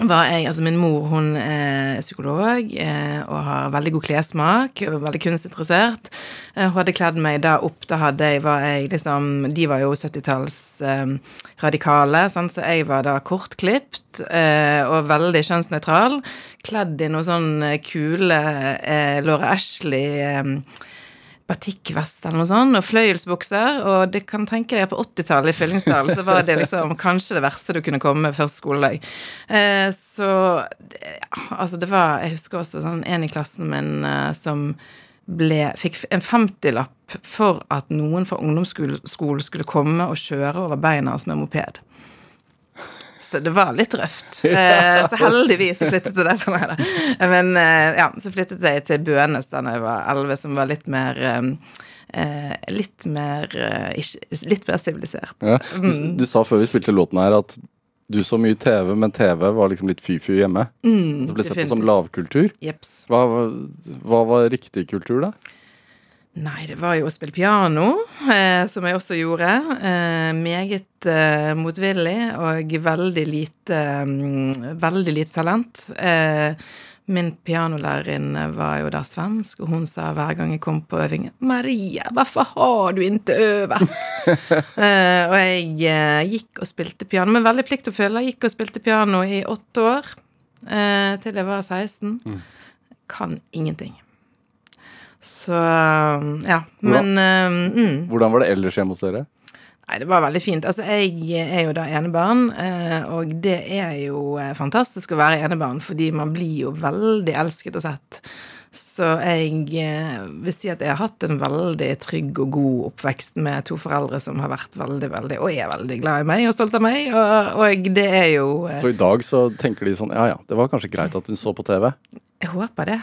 var jeg Altså, min mor hun er psykolog eh, og har veldig god klessmak, veldig kunstinteressert. Eh, hun hadde kledd meg da opp. Da hadde jeg, var jeg liksom De var jo 70-talls eh, radikale, så jeg var da kortklipt eh, og veldig kjønnsnøytral. Kledd i noe sånn eh, kule eh, Laura Ashley eh, batikkvest eller noe sånt, og fløyelsbukser. Og det kan tenke deg på 80-tallet i Fyllingsdal så var det liksom kanskje det verste du kunne komme med første skoledag. Eh, så ja, altså det var Jeg husker også sånn en i klassen min eh, som ble, fikk en 50-lapp for at noen fra ungdomsskolen skulle komme og kjøre over beina hans med moped. Så det var litt røft. Ja. så heldigvis så flyttet jeg derfra. Men eh, ja, så flyttet jeg til Bønes da jeg var elleve, som var litt mer eh, litt mer litt mer sivilisert. Ja. Du, du, sa før vi spilte låten her at du så mye TV, men TV var liksom litt fy-fy hjemme. Mm, det ble sett på som lavkultur. Hva, hva var riktig kultur, da? Nei, det var jo å spille piano, eh, som jeg også gjorde. Eh, meget eh, motvillig og veldig lite mm, Veldig lite talent. Eh, min pianolærerinne var jo da svensk, og hun sa hver gang jeg kom på øving 'Maria, hvorfor har du ikke øvet?' Eh, og jeg eh, gikk og spilte piano med veldig plikt å følge. Jeg gikk og spilte piano i åtte år, til jeg var 16. Mm. Kan ingenting. Så ja. Men hvordan, mm. hvordan var det ellers hjemme hos dere? Nei, det var veldig fint. Altså, jeg er jo da enebarn, eh, og det er jo eh, fantastisk å være enebarn, fordi man blir jo veldig elsket og sett. Så jeg eh, vil si at jeg har hatt en veldig trygg og god oppvekst med to foreldre som har vært veldig, veldig og er veldig glad i meg og stolt av meg, og, og det er jo Så i dag så tenker de sånn ja ja, det var kanskje greit at hun så på TV? Jeg håper det.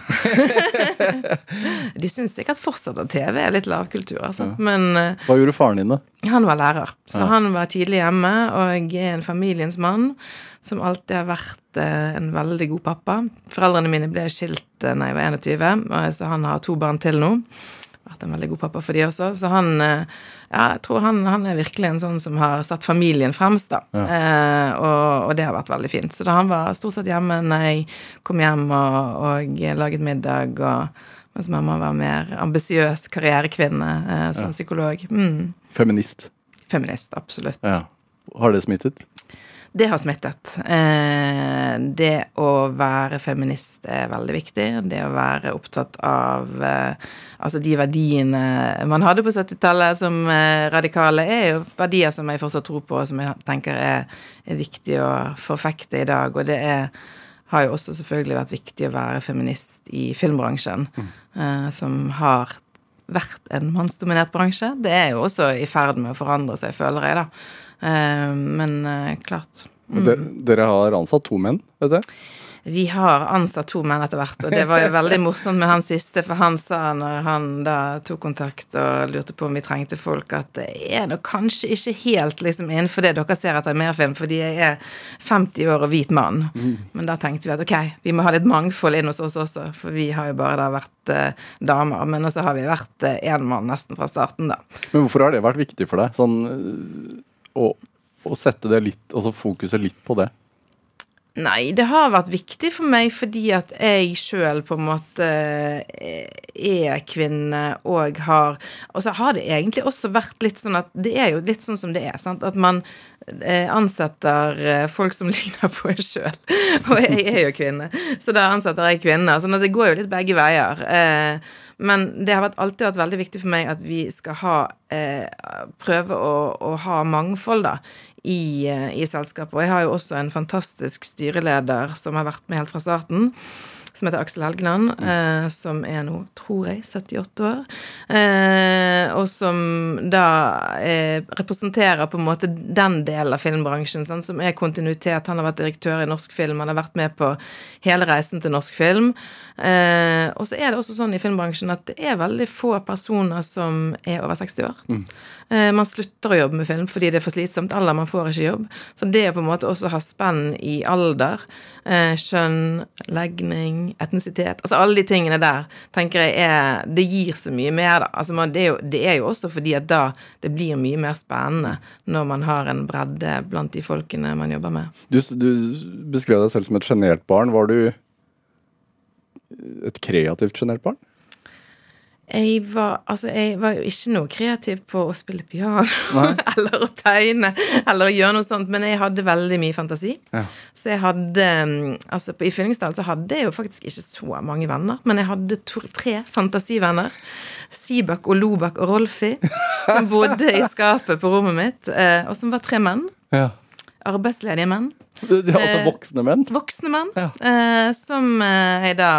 de syns sikkert fortsatt at TV er litt lavkultur, altså. Ja. Men uh, Hva gjorde faren din, da? Han var lærer. Så ja. han var tidlig hjemme, og er en familiens mann som alltid har vært uh, en veldig god pappa. Foreldrene mine ble skilt uh, da jeg var 21, så han har to barn til nå vært en veldig god pappa for de også. Så han Ja, jeg tror han, han er virkelig en sånn som har satt familien fremst, da. Ja. Eh, og, og, det har vært veldig fint. Så da han var stort sett hjemme når jeg kom hjem og, og laget middag, og mens mamma var mer ambisiøs karrierekvinne eh, som ja. psykolog. Mm. Feminist. Feminist, absolutt. Ja. Har det smittet? Det har smittet. Eh, det å være feminist er veldig viktig. Det å være opptatt av eh, altså de verdiene man hadde på 70-tallet som eh, radikale, er jo verdier som jeg fortsatt tror på, og som jeg tenker er, er viktig å forfekte i dag. Og det er, har jo også selvfølgelig vært viktig å være feminist i filmbransjen, mm. som har vært en mannsdominert bransje. Det er jo også i ferd med å forandre seg, føler jeg, da. Eh, men eh, klart. Mm. Dere har ansatt to menn, vet du? Vi har ansatt to menn etter hvert, og det var jo veldig morsomt med han siste, for han sa når han da tok kontakt og lurte på om vi trengte folk, at det er nok kanskje ikke helt liksom innenfor det dere ser etter mer merfilm, fordi jeg er 50 år og hvit mann. Mm. Men da tenkte vi at ok, vi må ha litt mangfold inn hos oss også, for vi har jo bare da vært eh, damer. Men også har vi vært én eh, mann nesten fra starten, da. Men hvorfor har det vært viktig for deg? Sånn å, å sette litt, altså fokuset litt på det? Nei, det har vært viktig for meg fordi at jeg sjøl på en måte eh, er kvinne og har Og så har det egentlig også vært litt sånn at det er jo litt sånn som det er. sant? At man eh, ansetter eh, folk som ligner på en sjøl. Og jeg er jo kvinne, så da ansetter jeg kvinner. sånn at det går jo litt begge veier. Men det har alltid vært veldig viktig for meg at vi skal ha prøve å, å ha mangfold, da i, eh, i selskapet. Og jeg har jo også en fantastisk styreleder som har vært med helt fra starten som heter Aksel Helgeland, mm. eh, som er nå, tror jeg, 78 år. Eh, og som da eh, representerer på en måte den delen av filmbransjen sånn, som er kontinuitet. Han har vært direktør i norsk film, han har vært med på hele reisen til norsk film. Eh, og så er det også sånn i filmbransjen at det er veldig få personer som er over 60 år. Mm. Eh, man slutter å jobbe med film fordi det er for slitsomt, eller man får ikke jobb. Så det å på en måte også ha spenn i alder, eh, kjønn, legning etnisitet Altså alle de tingene der tenker jeg er Det gir så mye mer, da. Altså man, det, er jo, det er jo også fordi at da det blir mye mer spennende når man har en bredde blant de folkene man jobber med. Du, du beskrev deg selv som et sjenert barn. Var du et kreativt sjenert barn? Jeg var, altså, jeg var jo ikke noe kreativ på å spille piano eller å tegne eller å gjøre noe sånt, men jeg hadde veldig mye fantasi. Ja. Så jeg hadde mm, Altså, på, i Fyllingsdal så hadde jeg jo faktisk ikke så mange venner, men jeg hadde to, tre fantasivenner. Sibak og Lobak og Rolfi, som bodde i skapet på rommet mitt, eh, og som var tre menn. Ja. Arbeidsledige menn. De er altså Eh, voksne menn? Voksne menn, Ja. eh, som jeg da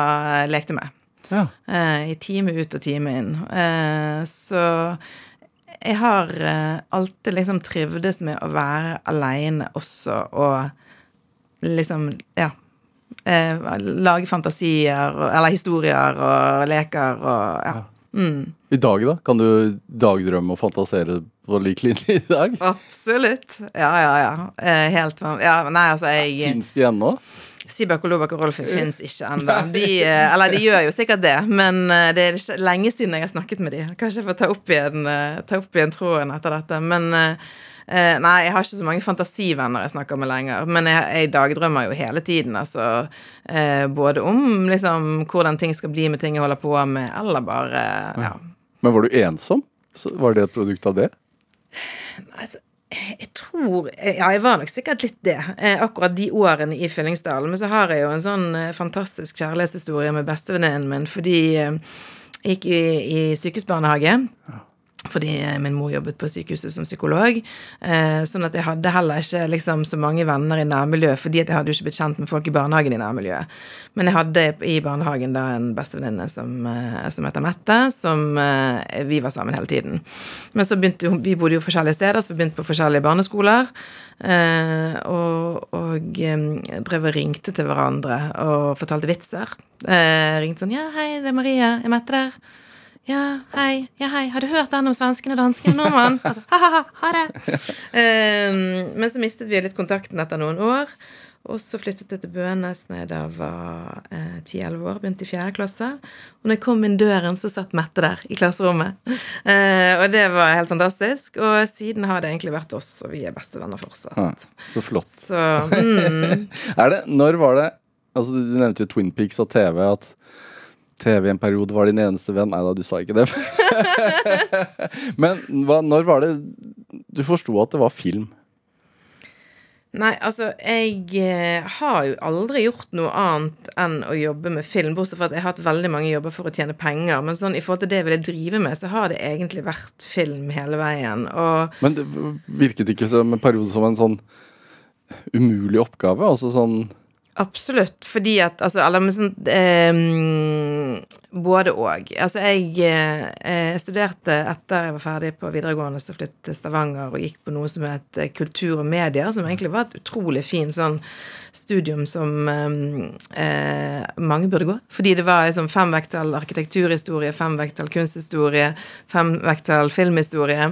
lekte med. Ja. eh, i time ut og time inn. Eh, så jeg har eh, alltid liksom trivdes med å være aleine også, og liksom, ja Lage fantasier, eller historier og leker og ja. Mm, I dag, da? Kan du dagdrømme og fantasere på lik linje i dag? absolutt. Ja, ja, ja. Helt Ja, nei, altså, jeg Fins de ennå? Sibak og Lobak og Rolfi fins ikke ennå. De, eh, eller de gjør jo sikkert det, men eh, det er ikke lenge siden jeg har snakket med de. Kanskje jeg får ta opp igjen, eh, ta opp igjen tråden etter dette. Men Nei, jeg har ikke så mange fantasivenner jeg snakker med lenger. Men jeg, jeg dagdrømmer jo hele tiden, altså. eh, Både om liksom hvordan ting skal bli med ting jeg holder på med, eller bare Ja. Men var du ensom? Så var det et produkt av det? Altså, jeg tror Ja, jeg var nok sikkert litt det. eh, Akkurat de årene i Fyllingsdalen. Men så har jeg jo en sånn eh, fantastisk kjærlighetshistorie med bestevenninnen min fordi eh, jeg gikk i, i sykehusbarnehage. Fordi min mor jobbet på sykehuset som psykolog. Eh, sånn at jeg hadde heller ikke liksom, så mange venner i nærmiljøet, fordi jeg hadde jo ikke blitt kjent med folk i barnehagen i nærmiljøet. Men jeg hadde i barnehagen da en bestevenninne som, eh, som heter Mette, som eh, vi var sammen hele tiden. Men så begynte vi bodde jo forskjellige steder, så vi begynte på forskjellige barneskoler. Og og drev og ringte til hverandre og fortalte vitser. Ringte sånn Ja, hei, det er Maria. Er Mette der? Ja, hei. Ja, hei. Har du hørt den om svensken og dansken? Nordmann? Altså, ha-ha-ha, det. Um, men så mistet vi litt kontakten etter noen år. Og så flyttet jeg til Bønes da jeg var ti-elleve år, begynte i fjerde klasse. Og når jeg kom inn døren, så satt Mette der i klasserommet. Eh, og det var helt fantastisk. Og siden har det egentlig vært oss, og vi er bestevenner fortsatt. Ja, så flott. Så mm, Er det, Når var det Altså, Du nevnte jo Twin Peaks og TV, at TV en periode var din eneste venn. Nei da, du sa ikke det. Men hva, når var det du forsto at det var film? Nei, altså, jeg eh, har jo aldri gjort noe annet enn å jobbe med film, bortsett fra at jeg har hatt veldig mange jobber for å tjene penger. Men sånn i forhold til det jeg ville drive med, så har det egentlig vært film hele veien. Og Men det virket ikke som en periode som en sånn umulig oppgave? Altså sånn Absolutt, fordi at altså, Eller men sånn eh, Både og. Altså, jeg eh, studerte etter jeg var ferdig på videregående, så flyttet til Stavanger og gikk på noe som het eh, kultur og medier, som egentlig var et utrolig fint sånn studium som eh, mange burde gå. Fordi det var liksom fem vekttall arkitekturhistorie, fem vekttall kunsthistorie, fem vekttall filmhistorie.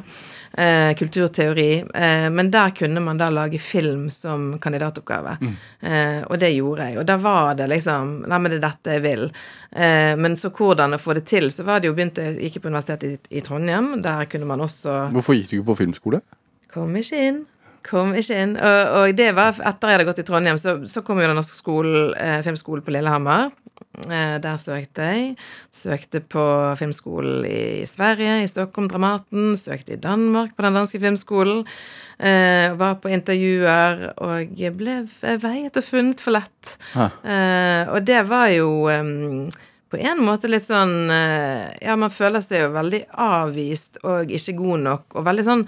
Eh, kulturteori. Eh, men der kunne man da lage film som kandidatoppgave. Eh, og det gjorde jeg. Og da var det liksom Nei, men det er dette jeg vil. Eh, men så hvordan å få det til, så var det jo begynte Jeg gikk på universitetet i, i Trondheim. Der kunne man også Hvorfor gikk du ikke på filmskole? Kom ikke inn. Kom ikke inn. Og, og det var etter jeg hadde gått i Trondheim, så, så kom jo den norske skolen, eh, filmskolen på Lillehammer. Eh, der søkte jeg. Søkte på filmskolen i Sverige, i Stockholm, Dramaten. Søkte i Danmark, på den danske filmskolen. Eh, var på intervjuer og ble veiet og funnet for lett. Eh, og det var jo på en måte litt sånn eh, Ja, man føler seg jo veldig avvist og ikke god nok, og veldig sånn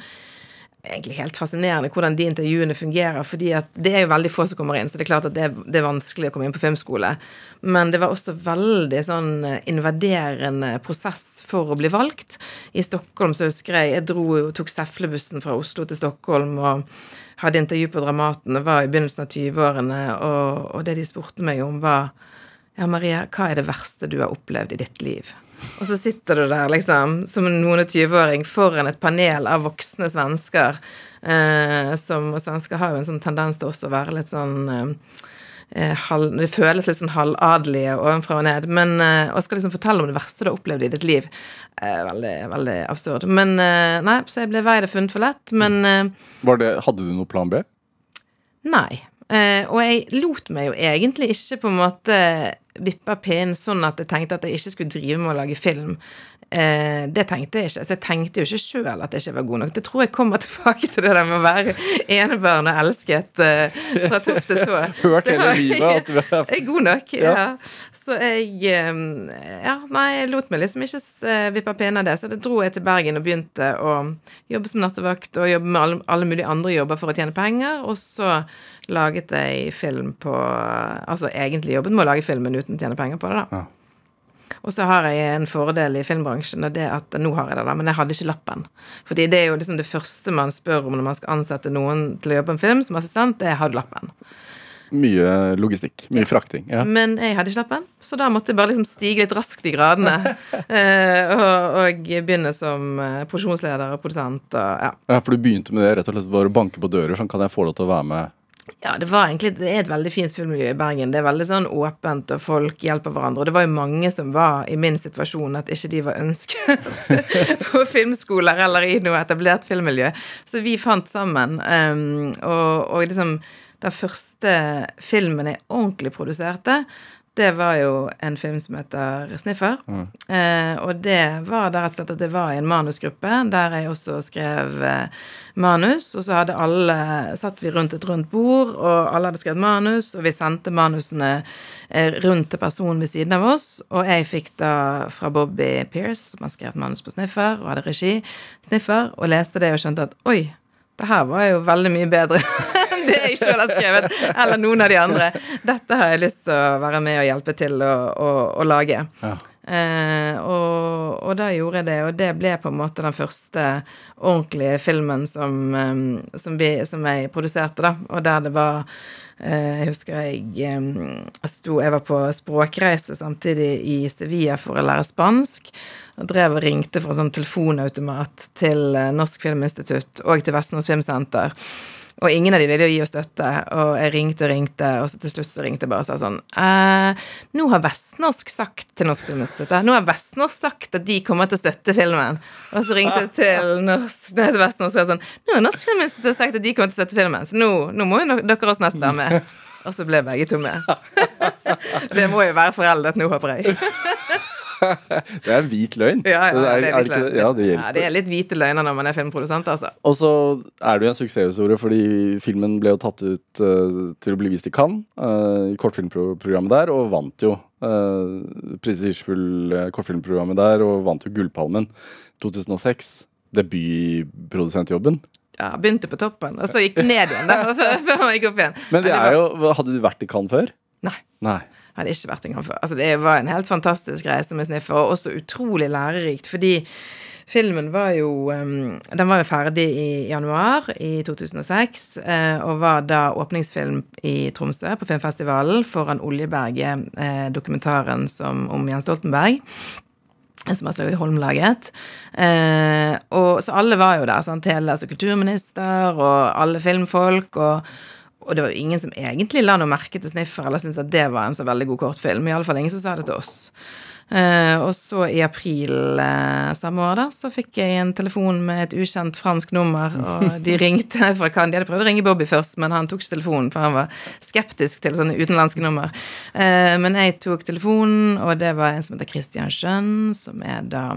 egentlig helt fascinerende hvordan de intervjuene fungerer. fordi at det er jo veldig få som kommer inn, så det er klart at det det er vanskelig å komme inn på filmskole. Men det var også veldig sånn eh, invaderende prosess for å bli valgt. I Stockholm så husker jeg jeg dro og tok Seflebussen fra Oslo til Stockholm og hadde intervju på Dramaten. Det var i begynnelsen av 20-årene, og, og det de spurte meg om, var ja, Maria, hva er det verste du har opplevd i ditt liv? Og så sitter du der, liksom, som og 20-åring foran et panel av voksne svensker. Eh, som, og svensker har jo en sånn tendens til også å være litt sånn eh, eh, halv, Det føles litt sånn halvadelige ovenfra og ned. Men eh, og skal liksom fortelle om det verste du har opplevd i ditt liv, er veldig, veldig absurd. Men eh, nei, så jeg ble vei det funnet for lett. Men eh, Var det, hadde du noe plan B? Nei. Eh, og jeg lot meg jo egentlig ikke på en måte vippe av pinnen sånn at jeg tenkte at jeg ikke skulle drive med å lage film. Eh, det tenkte jeg ikke. Så jeg tenkte jo ikke sjøl at jeg ikke var god nok. Det tror jeg kommer tilbake til det der med å være enebarn og elsket eh, fra topp til tå. Hørt hele livet at du er god nok, Ja. ja. Så jeg eh, Ja, nei, jeg lot meg liksom ikke eh, vippe pinnen av det. Så da dro jeg til Bergen og begynte å jobbe som nattevakt og jobbe med alle, alle mulige andre jobber for å tjene penger. Og så laget ei film på Altså egentlig jobben med å lage filmen uten å tjene penger på det, da. Ja. Og så har jeg en fordel i filmbransjen, og det at nå har jeg det, da, men jeg hadde ikke lappen. Fordi det er jo liksom det første man spør om når man skal ansette noen til å jobbe på en film som assistent, det er har du lappen. Mye logistikk. Mye frakting. Ja. Men jeg hadde ikke lappen, så da måtte jeg bare liksom stige litt raskt i gradene. eh, og, og begynne som eh, produksjonsleder og produsent og ja. ja, For du begynte med det rett og slett bare å banke på dører. Sånn kan jeg få lov til å være med. Ja, det var egentlig Det er et veldig fint filmmiljø i Bergen. Det er veldig sånn åpent, og folk hjelper hverandre. Og det var jo mange som var i min situasjon, at ikke de var ønsket på filmskoler eller i noe etablert filmmiljø. Så vi fant sammen. Um, og, og liksom den første filmen jeg ordentlig produserte, det var jo en film som heter Sniffer. Eh, og det var da rett og slett at det var en manusgruppe der jeg også skrev eh, manus. Og så hadde alle satt vi rundt et rundt bord, og alle hadde skrevet manus, og vi sendte manusene eh, rundt til personen ved siden av oss. Og jeg fikk da fra Bobby Pierce, som har skrevet manus på Sniffer, og hadde regi, Sniffer, og leste det og skjønte at oi, det her var jo veldig mye bedre det jeg sjøl har skrevet, eller noen av de andre. Dette har jeg lyst til å være med og hjelpe til å, å, å lage. Ja. Eh, og, og da gjorde jeg det, og det ble på en måte den første ordentlige filmen som, som, vi, som jeg produserte, da. Og der det var eh, Jeg husker jeg, jeg sto Jeg var på språkreise samtidig i Sevilla for å lære spansk. Og drev og ringte fra sånn telefonautomat til eh, Norsk Filminstitutt og til Vestlands Filmsenter. Og ingen av de ville jo gi oss støtte, og jeg ringte og ringte, og så til slutt så ringte jeg bare og sa sånn eh, Nå har Vestnorsk sagt til Norsk Filminstitutt Nå har Vestnorsk sagt at de kommer til å støtte filmen. Og så ringte jeg til, norsk, nei, til Vestnorsk og sa sånn Nå har Norsk Filminstitutt sagt at de kommer til å støtte filmen, så nå, nå må jo dere også nesten være med. Og så ble begge to med. Det må jo være foreldet nå, håper jeg. Det er en hvit løgn. Ja, ja, Det er- det er er litt det? Ja, det Ja, det er litt hvite løgner når man er filmprodusent, altså. Og så er det jo en suksesshistorie, fordi filmen ble jo tatt ut uh, til å bli vist i Cannes, uh, i kortfilmprogrammet der, og vant jo uh, prestisjefull kortfilmprogrammet der, og vant jo Gullpalmen 2006. Debutprodusentjobben. Ja, begynte på toppen, og så gikk det ned igjen da, før, før man gikk opp igjen. Men det er jo Hadde du vært i Cannes før? Nei. Nei. Hadde ikke vært engang før. Altså, det var en helt fantastisk reise med Sniffer, og også utrolig lærerikt, fordi filmen var jo um, Den var jo ferdig i januar i 2006, eh, og var da åpningsfilm i Tromsø, på filmfestivalen, foran Oljeberget, eh, dokumentaren som, om Jens Stoltenberg. Som Aslaug Holm laget. Eh, og, så alle var jo der. Sant? Hele altså, kulturminister og alle filmfolk. og og det var jo ingen som egentlig la noe merke til Sniffer eller syntes at det var en så veldig god kortfilm. Iallfall ingen som sa det til oss. Uh, og så i april uh, samme år da, så fikk jeg en telefon med et ukjent fransk nummer, og de ringte fra Cannes. De hadde prøvd å ringe Bobby først, men han tok ikke telefonen, for han var skeptisk til sånne utenlandske nummer. Uh, men jeg tok telefonen, og det var en som heter Christian Schjønn, som er da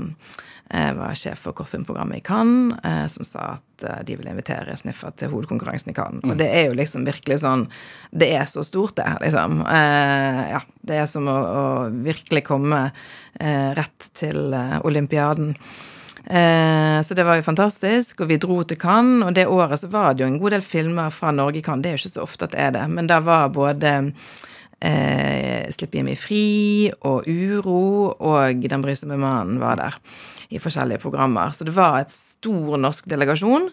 eh, var sjef for kortfilmprogrammet i Cannes, eh, som sa at eh, de ville invitere Sniffer til hovedkonkurransen i Cannes. Og det er jo liksom virkelig sånn Det er så stort, det, liksom. Eh, ja, det er som å, å virkelig komme eh, rett til eh, olympiaden. Eh, så det var jo fantastisk, og vi dro til Cannes, og det året så var det jo en god del filmer fra Norge i Cannes. Det er jo ikke så ofte at det er det, men da var både eh, Slipp Jimmy fri og Uro og Den brysomme mannen var der i forskjellige programmer. Så det var et stor norsk delegasjon.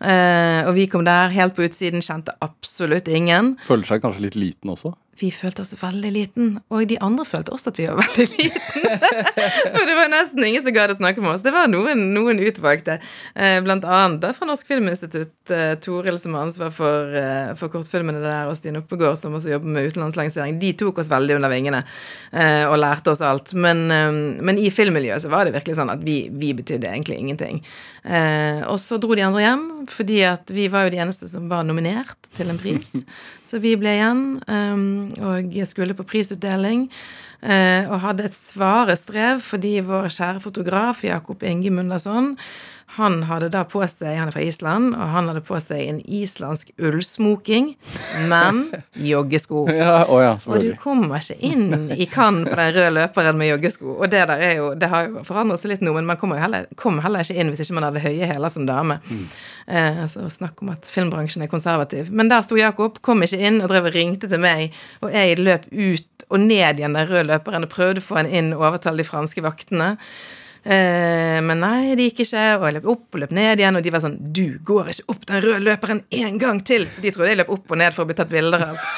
Eh, og vi kom der helt på utsiden, kjente absolutt ingen. Føler seg kanskje litt liten også? vi følte oss veldig liten, og de andre følte også at vi var veldig liten. For det var nesten ingen som gadd å snakke med oss. Det var noen, noen utvalgte, eh, blant annet fra Norsk Filminstitutt, eh, Toril som har ansvar for, for, kortfilmene der, og Stine Oppegård som også jobber med utenlandslansering. De tok oss veldig under vingene og lærte oss alt. Men, men, i filmmiljøet så var det virkelig sånn at vi, vi betydde egentlig ingenting. og så dro de andre hjem, fordi at vi var jo de eneste som var nominert til en pris. Så vi ble igjen um, og skulle på prisutdeling. Eh, og hadde et svare strev fordi vår kjære fotograf Jakob Inge Mundarsson han hadde da på seg Han er fra Island, og han hadde på seg en islandsk ullsmoking, men joggesko. Ja, å ja, og du kommer ikke inn i Cannes på den røde løperen med joggesko. Og det der er jo Det har jo forandret seg litt nå, men man kommer jo heller, kom heller ikke inn hvis ikke man hadde høye hæler som dame. Mm. Eh, så snakk om at filmbransjen er konservativ. Men der sto Jakob, kom ikke inn, og drev og ringte til meg, og jeg løp ut og ned igjen den røde løperen og prøvde å få han inn og overtale de franske vaktene. Eh, men nei, det gikk ikke. Og jeg løp opp og løp ned igjen, og de var sånn Du går ikke opp den røde løperen en gang til! For de trodde jeg løp opp og ned for å bli tatt bilder av.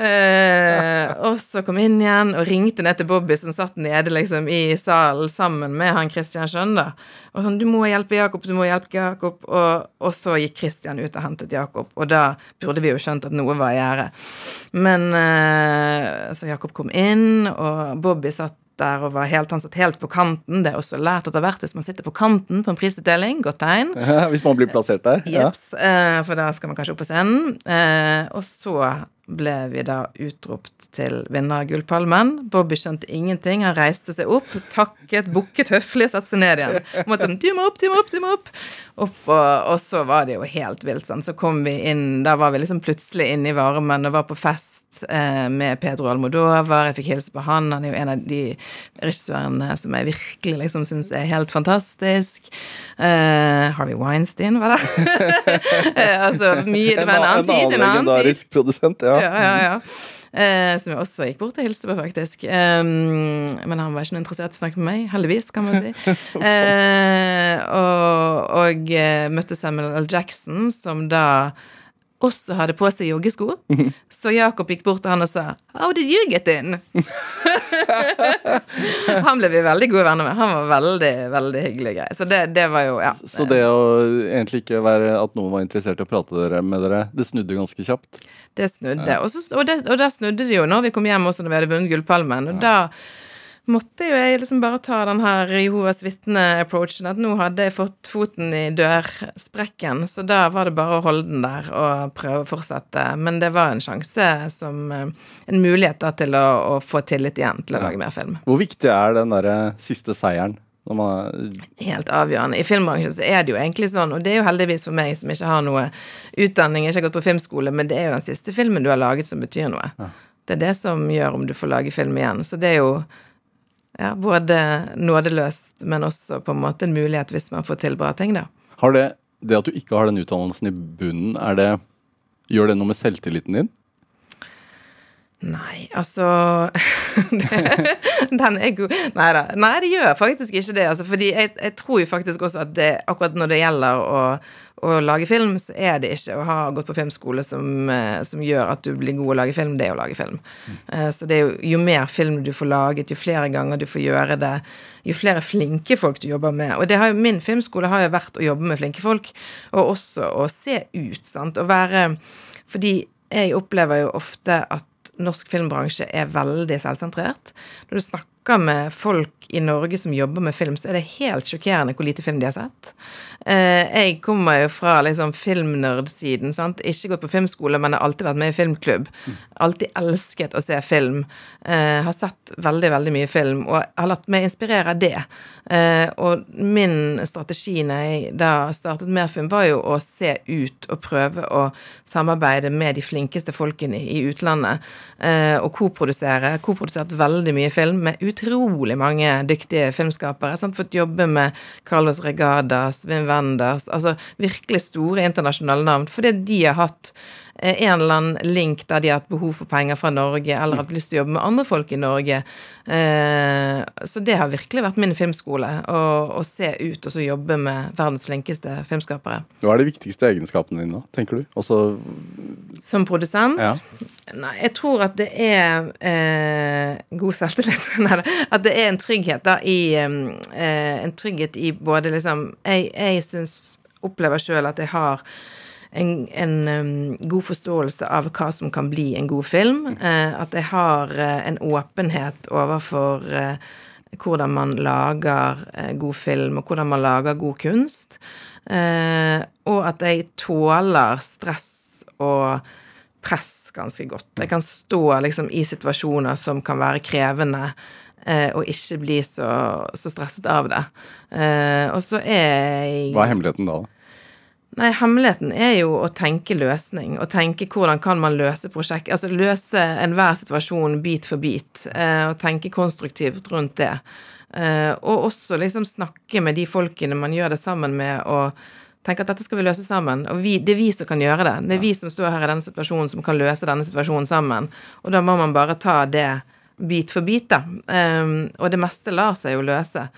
Eh, og så kom jeg inn igjen og ringte ned til Bobby, som satt nede liksom i salen sammen med han Christian Schjønn. Og sånn 'Du må hjelpe Jakob, du må hjelpe Jakob.' Og, og, så gikk Christian ut og hentet Jakob, og da burde vi jo skjønt at noe var i gjære. Men eh, Så Jakob kom inn, og Bobby satt der og var helt, han satt helt på kanten. Det er også lært etter hvert hvis man sitter på kanten på en prisutdeling. Godt tegn. Ja, hvis man blir plassert der. Jeps. Ja. Eh, for da skal man kanskje opp på scenen. Eh, og så ble vi da utropt til vinner av Gullpalmen. Bobby skjønte ingenting. Han reiste seg opp, takket, bukket høflig og satte seg ned igjen. Måtte sånn, du må opp, du må opp, du må opp. opp og, og, så var det jo helt vilt. Sånn. Så kom vi inn Da var vi liksom plutselig inne i varmen og var på fest eh, med Pedro Almodovar. Jeg fikk hilse på han. Han er jo en av de regissørene som jeg virkelig liksom syns er helt fantastisk. Eh, Harvey Weinstein, var det? eh, altså mye Det var en annen tid, en annen tid. produsent, ja. Ja, ja, ja. Eh, som jeg også gikk bort og hilste på, faktisk. Eh, men han var ikke noe interessert i å snakke med meg, heldigvis, kan man si. Eh, og, og uh, møtte Samuel L. Jackson, som da også hadde på seg joggesko. Så Jakob gikk bort til han og sa 'How did you get in?' han ble vi veldig gode venner med. Han var veldig, veldig hyggelig grei. Så det, det, var jo, ja. Så det å egentlig ikke være at noen var interessert i å prate med dere, det snudde ganske kjapt? Det snudde. Ja. Og, så, og, det, og da snudde det jo når vi kom hjem også når vi hadde vunnet Gullpalmen. Og ja. da måtte jo jeg liksom bare ta den her Jehovas vitne-approachen. At nå hadde jeg fått foten i dørsprekken, så da var det bare å holde den der og prøve å fortsette. Men det var en sjanse som eh, En mulighet da til å, å få tillit igjen til å lage mer film. Hvor viktig er den derre siste seieren? Helt avgjørende. I filmbransjen så er det jo egentlig sånn, og det er jo heldigvis for meg som ikke har noe utdanning, ikke har gått på filmskole, men det er jo den siste filmen du har laget som betyr noe. Ja. Det er det som gjør om du får lage film igjen. Så det er jo ja, både nådeløst, men også på en måte en mulighet hvis man får til bra ting, da. Har det, det at du ikke har den utdannelsen i bunnen, er det, gjør det noe med selvtilliten din? Nei, altså Den er god Nei da. Nei, det gjør faktisk ikke det. Altså, fordi jeg, jeg, tror jo faktisk også at det, akkurat når det gjelder å, å lage film, så er det ikke å ha gått på filmskole som, eh, som gjør at du blir god å lage film, det er å lage film. Mm. Så det er jo, jo mer film du får laget, jo flere ganger du får gjøre det, jo flere flinke folk du jobber med. Og jo, min filmskole har jo vært å jobbe med flinke folk, og også å se ut, sant. Å være Fordi jeg opplever jo ofte at norsk filmbransje er veldig selvsentrert. Når du snakker med folk i Norge som jobber med film, så er det helt sjokkerende hvor lite film de har sett. Eh, jeg kommer jo fra liksom filmnerdsiden. sant? Ikke gått på filmskole, men har alltid vært med i filmklubb. Alltid elsket å se film. Eh, har sett veldig, veldig mye film, og har latt meg inspirere av det. Eh, og min strategi når jeg da startet Merfilm, var jo å se ut og prøve å samarbeide med de flinkeste folkene i utlandet. Og koprodusere. Koprodusert veldig mye film med utrolig mange dyktige filmskapere. Sant? Fått jobbe med Carlos Regadas, Wim Wenders, altså virkelig store internasjonale navn. Fordi de har hatt en eller annen link der de har hatt behov for penger fra Norge, eller hatt lyst til å jobbe med andre folk i Norge. Eh, så det har virkelig vært min filmskole. Å, se ut og så jobbe med verdens flinkeste filmskapere. Hva er de viktigste egenskapene dine, tenker du? Også Som produsent? Ja. Nei, jeg tror at det er eh, god selvtillit. At det er en trygghet da i eh, En trygghet i både liksom Jeg, jeg syns Opplever sjøl at jeg har en, en um, god forståelse av hva som kan bli en god film. Uh, at jeg har uh, en åpenhet overfor uh, hvordan man lager god film, og hvordan man lager god kunst. Og at jeg tåler stress og press ganske godt. Jeg kan stå liksom i situasjoner som kan være krevende. og ikke bli så, så stresset av det. Og så er jeg Hva er hemmeligheten da? Nei, hemmeligheten er jo å tenke løsning, og tenke hvordan kan man løse prosjekt Altså løse enhver situasjon bit for bit, eh, og tenke konstruktivt rundt det. Eh, og også liksom snakke med de folkene man gjør det sammen med, og tenke at dette skal vi løse sammen. Og vi, det er vi som kan gjøre det. Det er vi som står her i denne situasjonen, som kan løse denne situasjonen sammen. Og da må man bare ta det bit for bit, da. Eh, og det meste lar seg jo løse.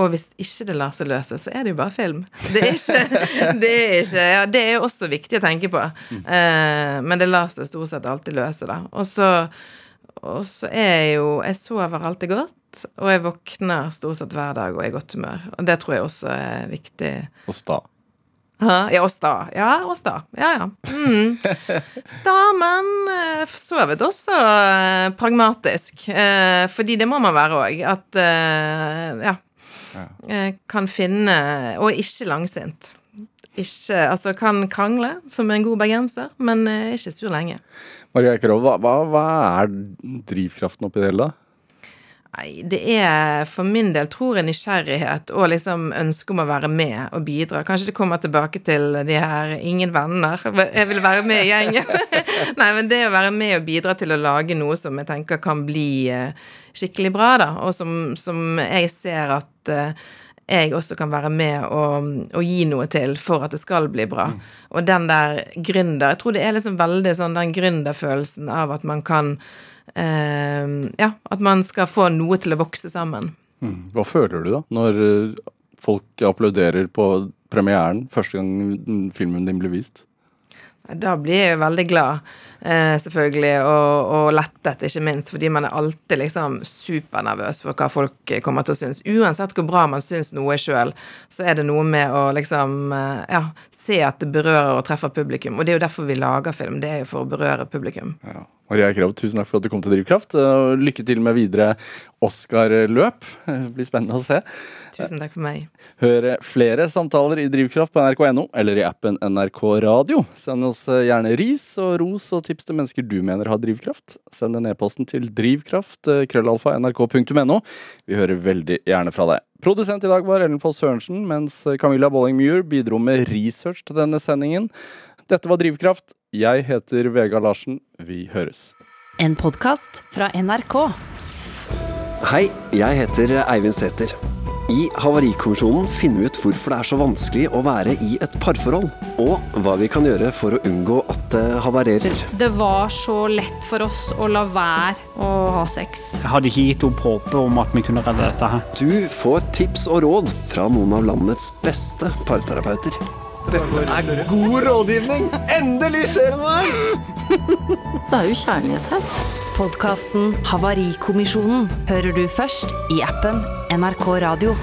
Og hvis ikke det lar seg løse, så er det jo bare film. Det er ikke, det er ikke Ja, det er også viktig å tenke på. Eh, men det lar seg stort sett alltid løse, da. Og så, og så er jeg jo Jeg sover alltid godt, og jeg våkner stort sett hver dag og er i godt humør. Og det tror jeg også er viktig. Og sta. Ja, og sta. Ja, og sta. Ja, ja. Mm. Sta, men sovet for så vidt også eh, pragmatisk. Eh, fordi det må man være òg. At eh, Ja. Eh, Kan finne Og ikke langsint. Ikke Altså, kan krangle som en god bergenser, men eh, ikke sur lenge. Maria Ekerov, hva, hva, hva er drivkraften oppi det hele? da? Nei, det er for min del, tror jeg, nysgjerrighet og liksom ønske om å være med og bidra. Kanskje det kommer tilbake til de her 'ingen venner'. Jeg vil være med i gjengen. Nei, men det å være med og bidra til å lage noe som jeg tenker kan bli eh, skikkelig bra, da, og som, som jeg ser at eh, jeg også kan være med og, og gi noe til for at det skal bli bra. Og den der gründer Jeg tror det er liksom veldig sånn den gründerfølelsen av at man kan eh, Ja, at man skal få noe til å vokse sammen. Mm. Hva føler du da, når eh, folk applauderer på premieren første gang mm, filmen din blir vist? Da blir jeg jo veldig glad, eh, selvfølgelig, og, og lettet, ikke minst, fordi man er alltid liksom supernervøs for hva folk kommer til å synes. Uansett hvor bra man syns noe sjøl, så er det noe med å liksom eh, ja, se at det berører og treffer publikum. Og det er jo derfor vi lager film. Det er jo for å berøre publikum. Ja. Maria Krav, tusen takk for at du kom til Drivkraft. og Lykke til med videre Oscar-løp. Det blir spennende å se. Tusen takk for meg. Hør flere samtaler i Drivkraft på nrk.no eller i appen NRK Radio. Send oss gjerne ris og ros og tips til mennesker du mener har drivkraft. Send en e-posten til drivkraft krøllalfa nrk.no. Vi hører veldig gjerne fra deg. Produsent i dag var Ellen Foss Sørensen, mens Camilla Bolling Muir bidro med research til denne sendingen. Dette var Drivkraft. Jeg heter Vega Larsen. Vi høres. En podkast fra NRK. Hei, jeg heter Eivind Sæther. I Havarikommisjonen finner vi ut hvorfor det er så vanskelig å være i et parforhold, og hva vi kan gjøre for å unngå at det havarerer. Det var så lett for oss å la være å ha sex. Jeg hadde ikke gitt opp håpet om at vi kunne redde dette her. Du får tips og råd fra noen av landets beste parterapeuter. Dette er god rådgivning! Endelig skjer det noe! Det er jo kjærlighet her. Podkasten Havarikommisjonen hører du først i appen NRK Radio.